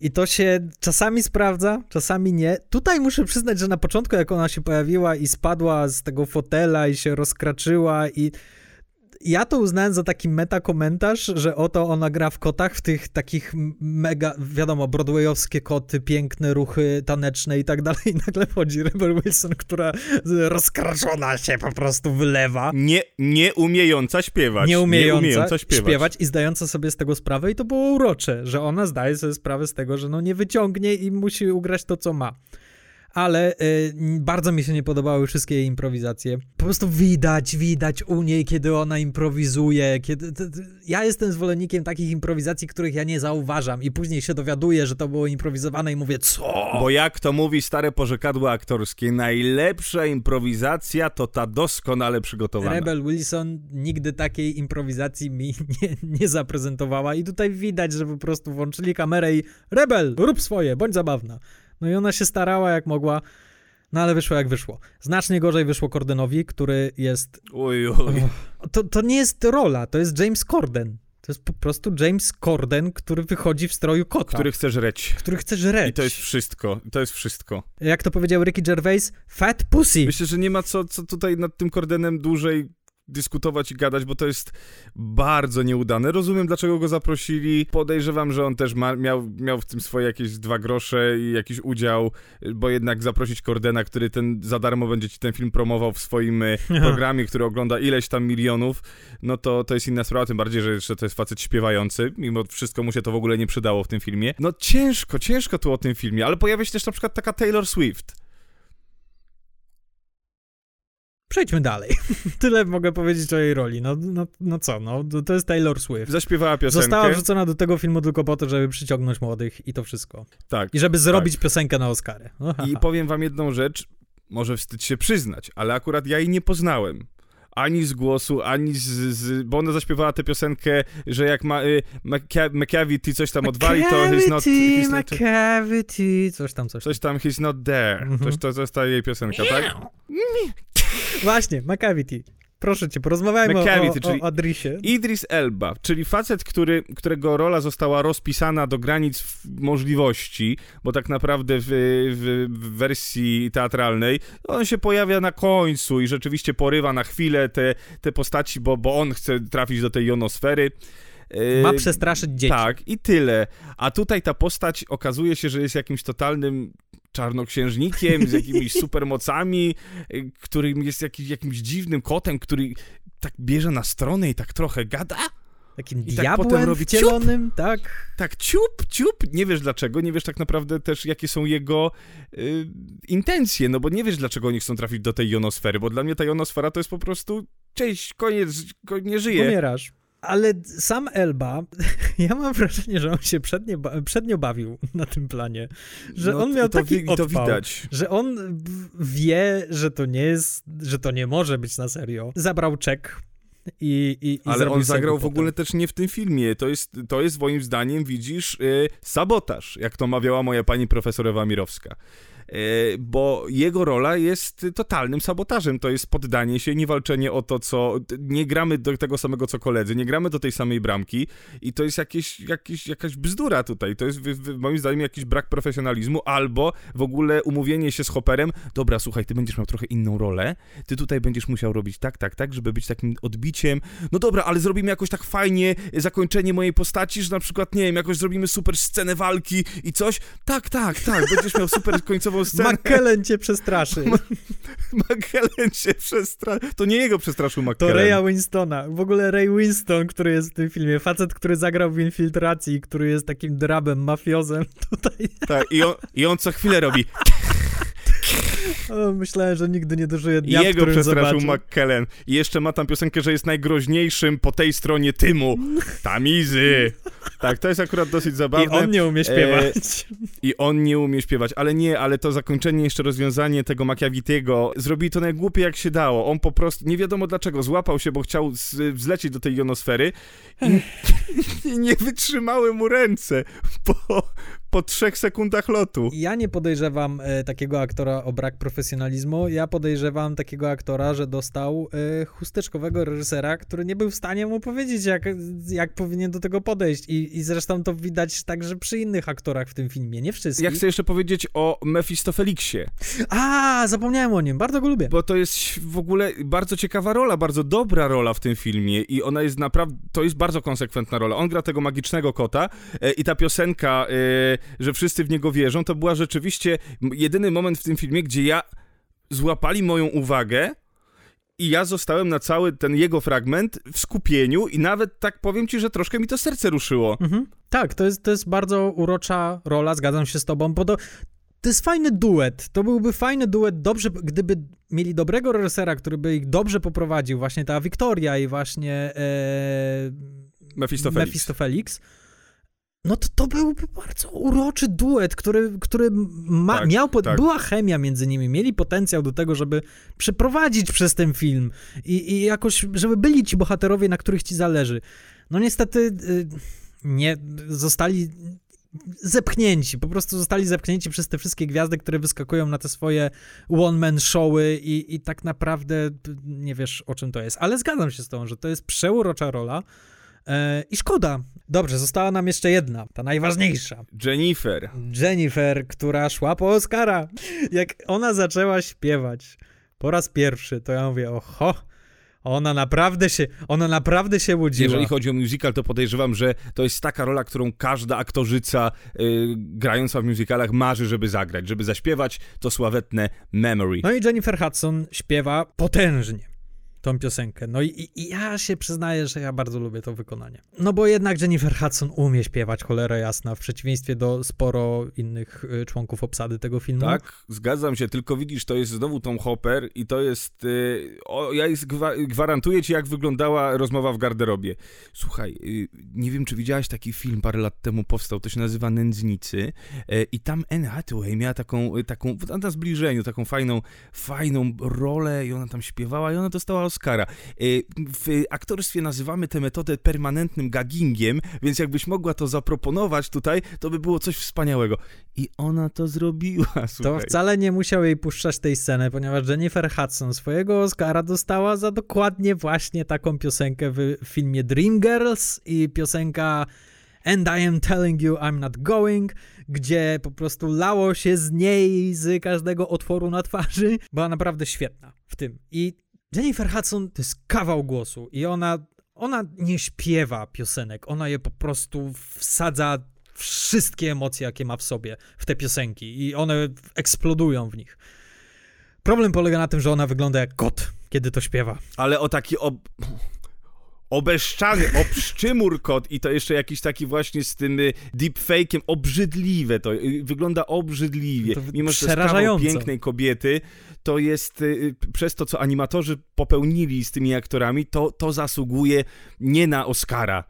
Speaker 2: I to się czasami sprawdza, czasami nie. Tutaj muszę przyznać, że na początku, jak ona się pojawiła i spadła z tego fotela i się rozkraczyła i ja to uznałem za taki meta komentarz, że oto ona gra w kotach, w tych takich mega, wiadomo, broadwayowskie koty, piękne ruchy taneczne i tak dalej. I nagle wchodzi Rebel Wilson, która rozkraszona się po prostu wylewa.
Speaker 1: Nie, nie umiejąca śpiewać.
Speaker 2: Nie umiejąca, nie umiejąca śpiewać. śpiewać. i zdająca sobie z tego sprawę i to było urocze, że ona zdaje sobie sprawę z tego, że no nie wyciągnie i musi ugrać to, co ma ale y, bardzo mi się nie podobały wszystkie jej improwizacje. Po prostu widać, widać u niej, kiedy ona improwizuje, kiedy... ja jestem zwolennikiem takich improwizacji, których ja nie zauważam i później się dowiaduję, że to było improwizowane i mówię, co?
Speaker 1: Bo jak to mówi stare pożekadło aktorskie, najlepsza improwizacja to ta doskonale przygotowana.
Speaker 2: Rebel Wilson nigdy takiej improwizacji mi nie, nie zaprezentowała i tutaj widać, że po prostu włączyli kamerę i Rebel, rób swoje, bądź zabawna. No i ona się starała jak mogła, no ale wyszło jak wyszło. Znacznie gorzej wyszło Cordenowi, który jest...
Speaker 1: Uj, uj.
Speaker 2: To, to nie jest rola, to jest James Corden. To jest po prostu James Corden, który wychodzi w stroju kota.
Speaker 1: Który chce żreć.
Speaker 2: Który chce żreć.
Speaker 1: I to jest wszystko. I to jest wszystko.
Speaker 2: Jak to powiedział Ricky Gervais, fat pussy.
Speaker 1: Myślę, że nie ma co, co tutaj nad tym Cordenem dłużej dyskutować i gadać, bo to jest bardzo nieudane. Rozumiem, dlaczego go zaprosili. Podejrzewam, że on też ma, miał, miał w tym swoje jakieś dwa grosze i jakiś udział, bo jednak zaprosić Cordena, który ten za darmo będzie ci ten film promował w swoim e, programie, który ogląda ileś tam milionów, no to to jest inna sprawa, tym bardziej, że jeszcze to jest facet śpiewający, mimo wszystko mu się to w ogóle nie przydało w tym filmie. No ciężko, ciężko tu o tym filmie, ale pojawia się też na przykład taka Taylor Swift
Speaker 2: Przejdźmy dalej. Tyle mogę powiedzieć o jej roli. No, no, no co, no, to jest Taylor Swift.
Speaker 1: Zaśpiewała piosenkę.
Speaker 2: Została wrzucona do tego filmu tylko po to, żeby przyciągnąć młodych i to wszystko.
Speaker 1: Tak.
Speaker 2: I żeby zrobić tak. piosenkę na Oscary.
Speaker 1: I powiem wam jedną rzecz, może wstyd się przyznać, ale akurat ja jej nie poznałem ani z głosu, ani z, z, Bo ona zaśpiewała tę piosenkę, że jak ma, y, McCavity coś tam odwali, to he's not... He's
Speaker 2: not McCavity, coś tam, coś
Speaker 1: tam. Coś tam, he's not there. Mhm. Coś, to, to jest ta jej piosenka, tak?
Speaker 2: Właśnie, McCavity. Proszę cię, porozmawiajmy McCavity, o, o, o Adrisie.
Speaker 1: Idris Elba, czyli facet, który, którego rola została rozpisana do granic możliwości, bo tak naprawdę w, w, w, wersji teatralnej on się pojawia na końcu i rzeczywiście porywa na chwilę te, te postaci, bo, bo on chce trafić do tej jonosfery.
Speaker 2: Ma przestraszyć dzieci.
Speaker 1: Tak, i tyle. A tutaj ta postać okazuje się, że jest jakimś totalnym czarnoksiężnikiem z jakimiś supermocami, y, którym jest jakiś, jakimś dziwnym kotem, który tak bierze na stronę i tak trochę gada.
Speaker 2: Takim I tak diabłem tak robi wcielonym, ciup, tak?
Speaker 1: Tak, ciup, ciup. Nie wiesz dlaczego, nie wiesz tak naprawdę też, jakie są jego y, intencje, no bo nie wiesz, dlaczego oni chcą trafić do tej jonosfery, bo dla mnie ta jonosfera to jest po prostu cześć, koniec, nie żyje.
Speaker 2: Umierasz. Ale sam Elba, ja mam wrażenie, że on się przednio, przednio bawił na tym planie. Że no, on miał to, taki to widać. że on wie, że to nie jest, że to nie może być na serio. Zabrał czek i, i, i
Speaker 1: Ale on zagrał w ogóle też nie w tym filmie. To jest, to jest moim zdaniem, widzisz, yy, sabotaż, jak to mawiała moja pani profesor Ewa Mirowska. Bo jego rola jest totalnym sabotażem. To jest poddanie się, nie walczenie o to, co. Nie gramy do tego samego co koledzy, nie gramy do tej samej bramki i to jest jakieś, jakieś, jakaś bzdura tutaj. To jest moim zdaniem jakiś brak profesjonalizmu albo w ogóle umówienie się z Hopperem. Dobra, słuchaj, ty będziesz miał trochę inną rolę, ty tutaj będziesz musiał robić tak, tak, tak, żeby być takim odbiciem. No dobra, ale zrobimy jakoś tak fajnie zakończenie mojej postaci, że na przykład, nie wiem, jakoś zrobimy super scenę walki i coś. Tak, tak, tak, będziesz miał super końcową scenę.
Speaker 2: McKellen cię przestraszy.
Speaker 1: McKellen cię przestraszy. To nie jego przestraszył McKellen.
Speaker 2: To Raya Winstona. W ogóle Ray Winston, który jest w tym filmie, facet, który zagrał w Infiltracji, który jest takim drabem, mafiozem tutaj.
Speaker 1: Tak, i on, i on co chwilę robi
Speaker 2: myślałem, że nigdy nie dożyję dnia,
Speaker 1: jego przestraszył McKellen. I jeszcze ma tam piosenkę, że jest najgroźniejszym po tej stronie Tymu. Tamizy. Tak, to jest akurat dosyć zabawne.
Speaker 2: I on nie umie śpiewać.
Speaker 1: E, I on nie umie śpiewać, ale nie, ale to zakończenie, jeszcze rozwiązanie tego Machiavitiego, zrobili to najgłupiej jak się dało. On po prostu, nie wiadomo dlaczego, złapał się, bo chciał zlecieć do tej jonosfery i, i nie wytrzymały mu ręce, bo po trzech sekundach lotu.
Speaker 2: Ja nie podejrzewam e, takiego aktora o brak profesjonalizmu. Ja podejrzewam takiego aktora, że dostał e, chusteczkowego reżysera, który nie był w stanie mu powiedzieć, jak, jak powinien do tego podejść. I, I zresztą to widać także przy innych aktorach w tym filmie, nie wszystkich.
Speaker 1: Ja chcę jeszcze powiedzieć o Mefistofeliksie.
Speaker 2: A, zapomniałem o nim, bardzo go lubię.
Speaker 1: Bo to jest w ogóle bardzo ciekawa rola, bardzo dobra rola w tym filmie i ona jest naprawdę, to jest bardzo konsekwentna rola. On gra tego magicznego kota e, i ta piosenka e, że wszyscy w niego wierzą, to była rzeczywiście jedyny moment w tym filmie, gdzie ja złapali moją uwagę i ja zostałem na cały ten jego fragment w skupieniu i nawet tak powiem ci, że troszkę mi to serce ruszyło. Mhm.
Speaker 2: Tak, to jest, to jest bardzo urocza rola, zgadzam się z tobą, bo to, to jest fajny duet. To byłby fajny duet, dobrze, gdyby mieli dobrego reżysera, który by ich dobrze poprowadził, właśnie ta Wiktoria i właśnie e,
Speaker 1: Mephistofelix.
Speaker 2: Mephistofelix no to to byłby bardzo uroczy duet, który, który ma, tak, miał, tak. była chemia między nimi, mieli potencjał do tego, żeby przeprowadzić przez ten film i, i jakoś, żeby byli ci bohaterowie, na których ci zależy. No niestety y, nie, zostali zepchnięci, po prostu zostali zepchnięci przez te wszystkie gwiazdy, które wyskakują na te swoje one-man showy i, i tak naprawdę nie wiesz, o czym to jest. Ale zgadzam się z tą, że to jest przeurocza rola, E, I szkoda. Dobrze, została nam jeszcze jedna, ta najważniejsza.
Speaker 1: Jennifer.
Speaker 2: Jennifer, która szła po Oscara. Jak ona zaczęła śpiewać po raz pierwszy, to ja mówię, oho, ona naprawdę się, ona naprawdę się łudziła.
Speaker 1: Jeżeli chodzi o musical, to podejrzewam, że to jest taka rola, którą każda aktorzyca yy, grająca w musicalach marzy, żeby zagrać, żeby zaśpiewać to sławetne Memory.
Speaker 2: No i Jennifer Hudson śpiewa potężnie tą piosenkę. No i, i, ja się przyznaję, że ja bardzo lubię to wykonanie. No bo jednak Jennifer Hudson umie śpiewać, cholera jasna, w przeciwieństwie do sporo innych y, członków obsady tego filmu.
Speaker 1: Tak, zgadzam się, tylko widzisz, to jest znowu Tom Hopper i to jest... Yy, o, ja jest, gwa, gwarantuję ci, jak wyglądała rozmowa w garderobie. Słuchaj, yy, nie wiem, czy widziałaś taki film, parę lat temu powstał, to się nazywa Nędznicy yy, i tam Anne Hathaway miała taką, taką na zbliżeniu, taką fajną, fajną rolę i ona tam śpiewała i ona dostała Oscara. Y, w aktorstwie nazywamy tę metodę permanentnym gaggingiem, więc jakbyś mogła to zaproponować tutaj, to by było coś wspaniałego. I ona to zrobiła, słuchaj.
Speaker 2: To wcale nie musiał jej puszczać tej sceny, ponieważ Jennifer Hudson swojego Oscara dostała za dokładnie właśnie taką piosenkę w filmie Dreamgirls i piosenka And I am telling you I'm not going, gdzie po prostu lało się z niej z każdego otworu na twarzy. Była naprawdę świetna w tym. I Jennifer Hudson to jest kawał głosu i ona, ona nie śpiewa piosenek, ona je po prostu wsadza wszystkie emocje, jakie ma w sobie, w te piosenki i one eksplodują w nich. Problem polega na tym, że ona wygląda jak kot, kiedy to śpiewa.
Speaker 1: Ale o taki ob obeszczany, obszczymur kot i to jeszcze jakiś taki właśnie z tym y, deepfake'iem, obrzydliwe to, y, wygląda obrzydliwie. To Mimo, że to pięknej kobiety, to jest y, przez to, co animatorzy popełnili z tymi aktorami, to, to zasługuje nie na Oscara,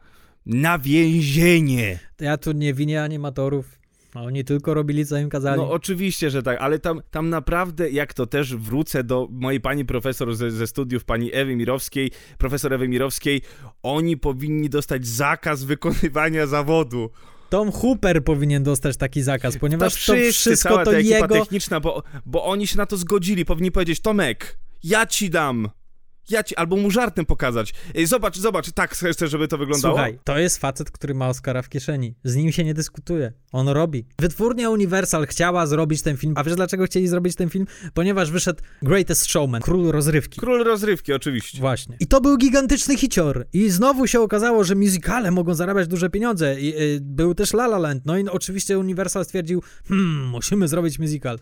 Speaker 1: na więzienie.
Speaker 2: Ja tu nie winię animatorów, a oni tylko robili, co im kazali.
Speaker 1: No oczywiście, że tak, ale tam, tam naprawdę, jak to też wrócę do mojej pani profesor ze, ze studiów, pani Ewy Mirowskiej, profesor Ewy Mirowskiej, oni powinni dostać zakaz wykonywania zawodu
Speaker 2: Tom Hooper powinien dostać taki zakaz, ponieważ to,
Speaker 1: wszyscy,
Speaker 2: wszystko
Speaker 1: cała
Speaker 2: to
Speaker 1: ta
Speaker 2: jego...
Speaker 1: techniczna, bo, bo oni się na to zgodzili. Powinni powiedzieć, Tomek, ja ci dam. Ja ci, albo mu żartem pokazać. Zobacz, zobacz, tak chcę, żeby to wyglądało.
Speaker 2: Słuchaj, to jest facet, który ma Oscara w kieszeni. Z nim się nie dyskutuje. On robi. Wytwórnia Universal chciała zrobić ten film. A wiesz dlaczego chcieli zrobić ten film? Ponieważ wyszedł Greatest Showman, król rozrywki.
Speaker 1: Król rozrywki, oczywiście.
Speaker 2: Właśnie. I to był gigantyczny hicior. I znowu się okazało, że musicale mogą zarabiać duże pieniądze. I, y, był też La La Land. No i oczywiście Universal stwierdził, hmm, musimy zrobić musical.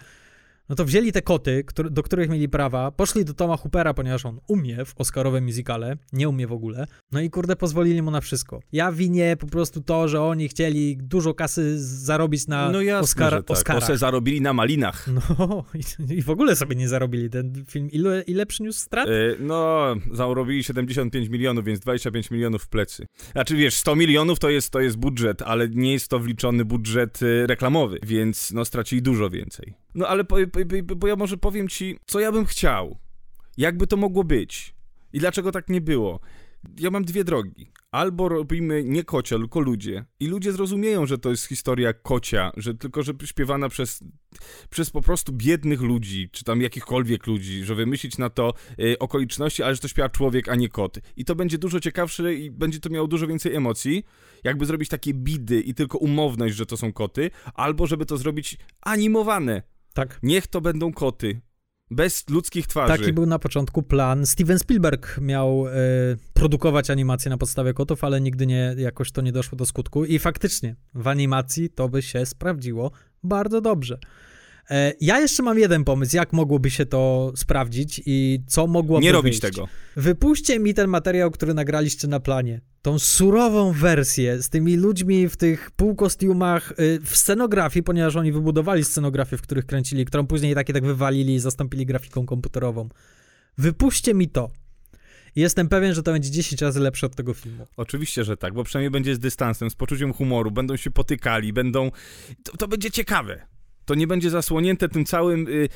Speaker 2: No to wzięli te koty, do których mieli prawa, poszli do Toma Hoopera, ponieważ on umie w Oscarowe musicale, nie umie w ogóle, no i kurde pozwolili mu na wszystko. Ja winię po prostu to, że oni chcieli dużo kasy zarobić na
Speaker 1: No jasne,
Speaker 2: Oscar,
Speaker 1: tak. Se zarobili na malinach.
Speaker 2: No i, i w ogóle sobie nie zarobili. Ten film ile, ile przyniósł strat?
Speaker 1: E, no, zarobili 75 milionów, więc 25 milionów w plecy. Znaczy wiesz, 100 milionów to jest, to jest budżet, ale nie jest to wliczony budżet e, reklamowy, więc no stracili dużo więcej. No ale po, bo ja może powiem ci, co ja bym chciał. Jakby to mogło być. I dlaczego tak nie było. Ja mam dwie drogi. Albo robimy nie kocia, tylko ludzie. I ludzie zrozumieją, że to jest historia kocia, że tylko, że śpiewana przez, przez po prostu biednych ludzi, czy tam jakichkolwiek ludzi, że wymyślić na to y, okoliczności, ale że to śpiewa człowiek, a nie kot. I to będzie dużo ciekawsze i będzie to miało dużo więcej emocji, jakby zrobić takie bidy i tylko umowność, że to są koty, albo żeby to zrobić animowane.
Speaker 2: Tak.
Speaker 1: Niech to będą koty. Bez ludzkich twarzy.
Speaker 2: Taki był na początku plan. Steven Spielberg miał e, produkować animację na podstawie kotów, ale nigdy nie, jakoś to nie doszło do skutku. I faktycznie w animacji to by się sprawdziło bardzo dobrze. E, ja jeszcze mam jeden pomysł, jak mogłoby się to sprawdzić i co mogłoby
Speaker 1: Nie robić
Speaker 2: wyjść.
Speaker 1: tego.
Speaker 2: Wypuśćcie mi ten materiał, który nagraliście na planie. Tą surową wersję z tymi ludźmi w tych półkostiumach, y, w scenografii, ponieważ oni wybudowali scenografię, w których kręcili, którą później takie tak wywalili i zastąpili grafiką komputerową. Wypuśćcie mi to. Jestem pewien, że to będzie 10 razy lepsze od tego filmu.
Speaker 1: Oczywiście, że tak, bo przynajmniej będzie z dystansem, z poczuciem humoru, będą się potykali, będą... To, to będzie ciekawe. To nie będzie zasłonięte tym całym y,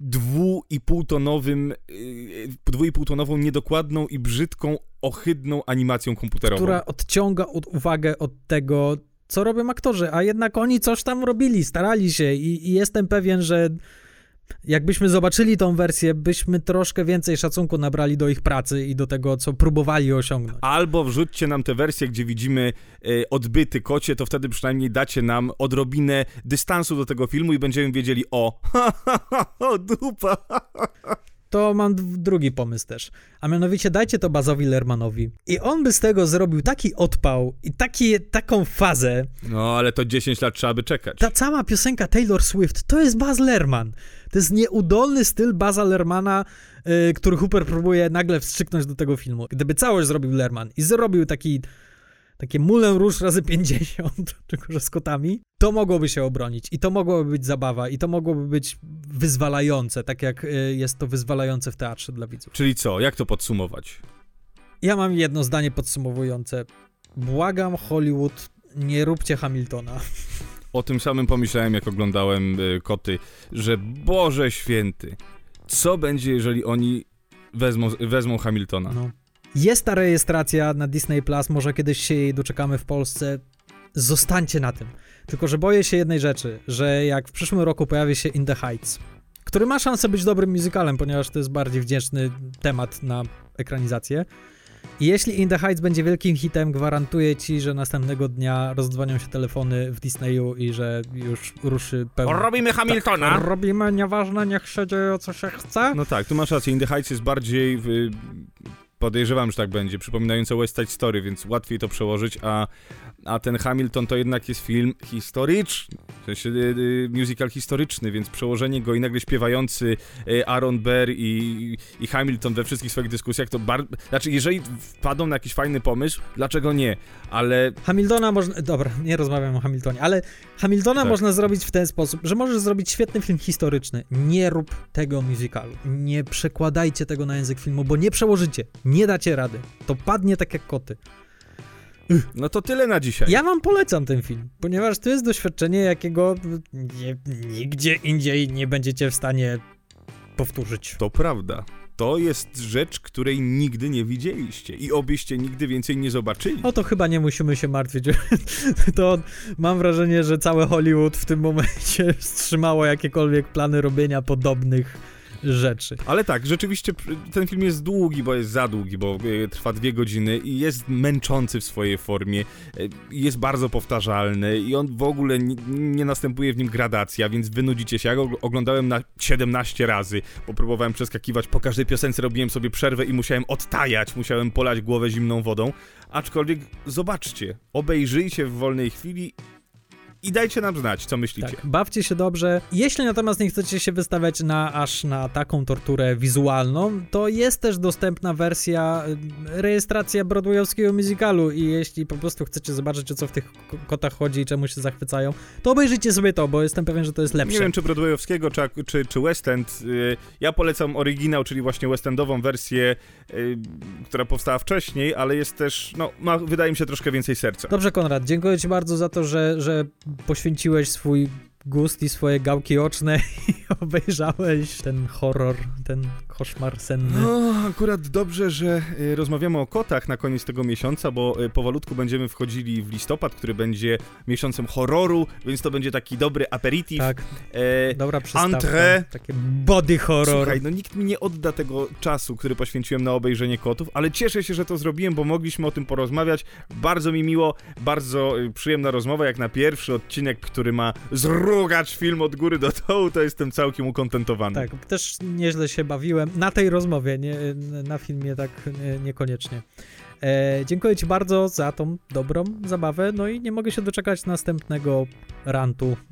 Speaker 1: dwu i półtonowym, y, dwu i półtonową niedokładną i brzydką, ohydną animacją komputerową.
Speaker 2: Która odciąga od, uwagę od tego, co robią aktorzy, a jednak oni coś tam robili, starali się i, i jestem pewien, że jakbyśmy zobaczyli tą wersję, byśmy troszkę więcej szacunku nabrali do ich pracy i do tego, co próbowali osiągnąć.
Speaker 1: Albo wrzućcie nam tę wersję, gdzie widzimy e, odbyty kocie, to wtedy przynajmniej dacie nam odrobinę dystansu do tego filmu i będziemy wiedzieli o, ha, ha, ha, o dupa.
Speaker 2: To mam drugi pomysł też. A mianowicie dajcie to Bazowi Lermanowi. I on by z tego zrobił taki odpał i taki, taką fazę.
Speaker 1: No, ale to 10 lat trzeba by czekać.
Speaker 2: Ta cała piosenka Taylor Swift to jest Baz Lerman. To jest nieudolny styl Baza Lermana, y, który Hooper próbuje nagle wstrzyknąć do tego filmu. Gdyby całość zrobił Lerman i zrobił taki takie Moulin Rouge razy 50, tylko że z kotami, to mogłoby się obronić i to mogłoby być zabawa i to mogłoby być wyzwalające, tak jak y, jest to wyzwalające w teatrze dla widzów.
Speaker 1: Czyli co, jak to podsumować?
Speaker 2: Ja mam jedno zdanie podsumowujące. Błagam Hollywood, nie róbcie Hamiltona.
Speaker 1: O tym samym pomyślałem, jak oglądałem y, koty, że Boże święty, co będzie, jeżeli oni wezmą, wezmą Hamiltona?
Speaker 2: No. Jest ta rejestracja na Disney Plus, może kiedyś się jej doczekamy w Polsce. Zostańcie na tym. Tylko, że boję się jednej rzeczy, że jak w przyszłym roku pojawi się In the Heights, który ma szansę być dobrym musicalem, ponieważ to jest bardziej wdzięczny temat na ekranizację. I jeśli In the Heights będzie wielkim hitem, gwarantuję ci, że następnego dnia rozdzwonią się telefony w Disneyu i że już ruszy pełny...
Speaker 1: Robimy Hamiltona!
Speaker 2: Tak, robimy, nieważne, niech się dzieje co się chce.
Speaker 1: No tak, tu masz rację, In the Heights jest bardziej... Y, podejrzewam, że tak będzie, przypominające West Side Story, więc łatwiej to przełożyć, a, a ten Hamilton to jednak jest film historyczny, w sensie y, y, musical historyczny, więc przełożenie go i nagle śpiewający y, Aaron Burr i, i Hamilton we wszystkich swoich dyskusjach, to bardzo... Znaczy, jeżeli wpadą na jakiś fajny pomysł, dlaczego nie? Ale
Speaker 2: Hamiltona można. Dobra, nie rozmawiam o Hamiltonie, ale Hamiltona
Speaker 1: Tak.
Speaker 2: można zrobić w ten sposób, że możesz zrobić świetny film historyczny. Nie rób tego musicalu. Nie przekładajcie tego na język filmu, bo nie przełożycie. Nie dacie rady. To padnie tak jak koty.
Speaker 1: no to tyle na dzisiaj.
Speaker 2: Ja wam polecam ten film, ponieważ to jest doświadczenie, jakiego nie, nigdzie indziej nie będziecie w stanie powtórzyć.
Speaker 1: To prawda. To jest rzecz, której nigdy nie widzieliście i obyście nigdy więcej nie zobaczyli.
Speaker 2: O to chyba nie musimy się martwić. to mam wrażenie, że całe Hollywood w tym momencie wstrzymało jakiekolwiek plany robienia podobnych rzeczy.
Speaker 1: Ale tak, rzeczywiście ten film jest długi, bo jest za długi, bo e, trwa dwie godziny i jest męczący w swojej formie, e, jest bardzo powtarzalny i on w ogóle nie, nie następuje w nim gradacja, więc wynudzicie się. Ja go oglądałem na 17 razy, bo próbowałem przeskakiwać, po każdej piosence robiłem sobie przerwę i musiałem odtajać, musiałem polać głowę zimną wodą, aczkolwiek zobaczcie, obejrzyjcie w wolnej chwili i dajcie nam znać, co myślicie.
Speaker 2: Tak, bawcie się dobrze. Jeśli natomiast nie chcecie się wystawiać na aż na taką torturę wizualną, to jest też dostępna wersja y, rejestracja broadwayowskiego musicalu i jeśli po prostu chcecie zobaczyć, o co w tych kotach chodzi i czemu się zachwycają, to obejrzyjcie sobie to, bo jestem pewien, że to jest lepsze.
Speaker 1: Nie wiem, czy broadwayowskiego, czy, czy, czy West End. Y, ja polecam oryginał, czyli właśnie West Endową wersję, y, która powstała wcześniej, ale jest też, no, ma, wydaje mi się, troszkę więcej serca.
Speaker 2: Dobrze, Konrad, dziękuję ci bardzo za to, że, że poświęciłeś swój gust i swoje gałki oczne i obejrzałeś ten horror, ten koszmar senny.
Speaker 1: No, akurat dobrze, że y, rozmawiamy o kotach na koniec tego miesiąca, bo y, powolutku będziemy wchodzili w listopad, który będzie miesiącem horroru, więc to będzie taki dobry aperitif.
Speaker 2: Tak, e, dobra przystawka.
Speaker 1: Entrée.
Speaker 2: Takie body horror.
Speaker 1: Słuchaj, no nikt mi nie odda tego czasu, który poświęciłem na obejrzenie kotów, ale cieszę się, że to zrobiłem, bo mogliśmy o tym porozmawiać. Bardzo mi miło, bardzo y, przyjemna rozmowa, jak na pierwszy odcinek, który ma zrugać film od góry do dołu, to jestem całkiem ukontentowany.
Speaker 2: Tak, też nieźle się bawiłem na tej rozmowie, nie, na filmie tak nie, niekoniecznie. E, dziękuję Ci bardzo za tą dobrą zabawę, no i nie mogę się doczekać następnego rantu.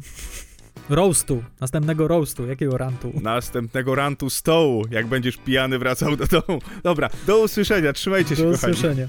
Speaker 2: Roastu, następnego roastu, jakiego rantu?
Speaker 1: Następnego rantu stołu, jak będziesz pijany wracał do domu. Dobra, do usłyszenia, trzymajcie się
Speaker 2: Do
Speaker 1: kochani.
Speaker 2: usłyszenia.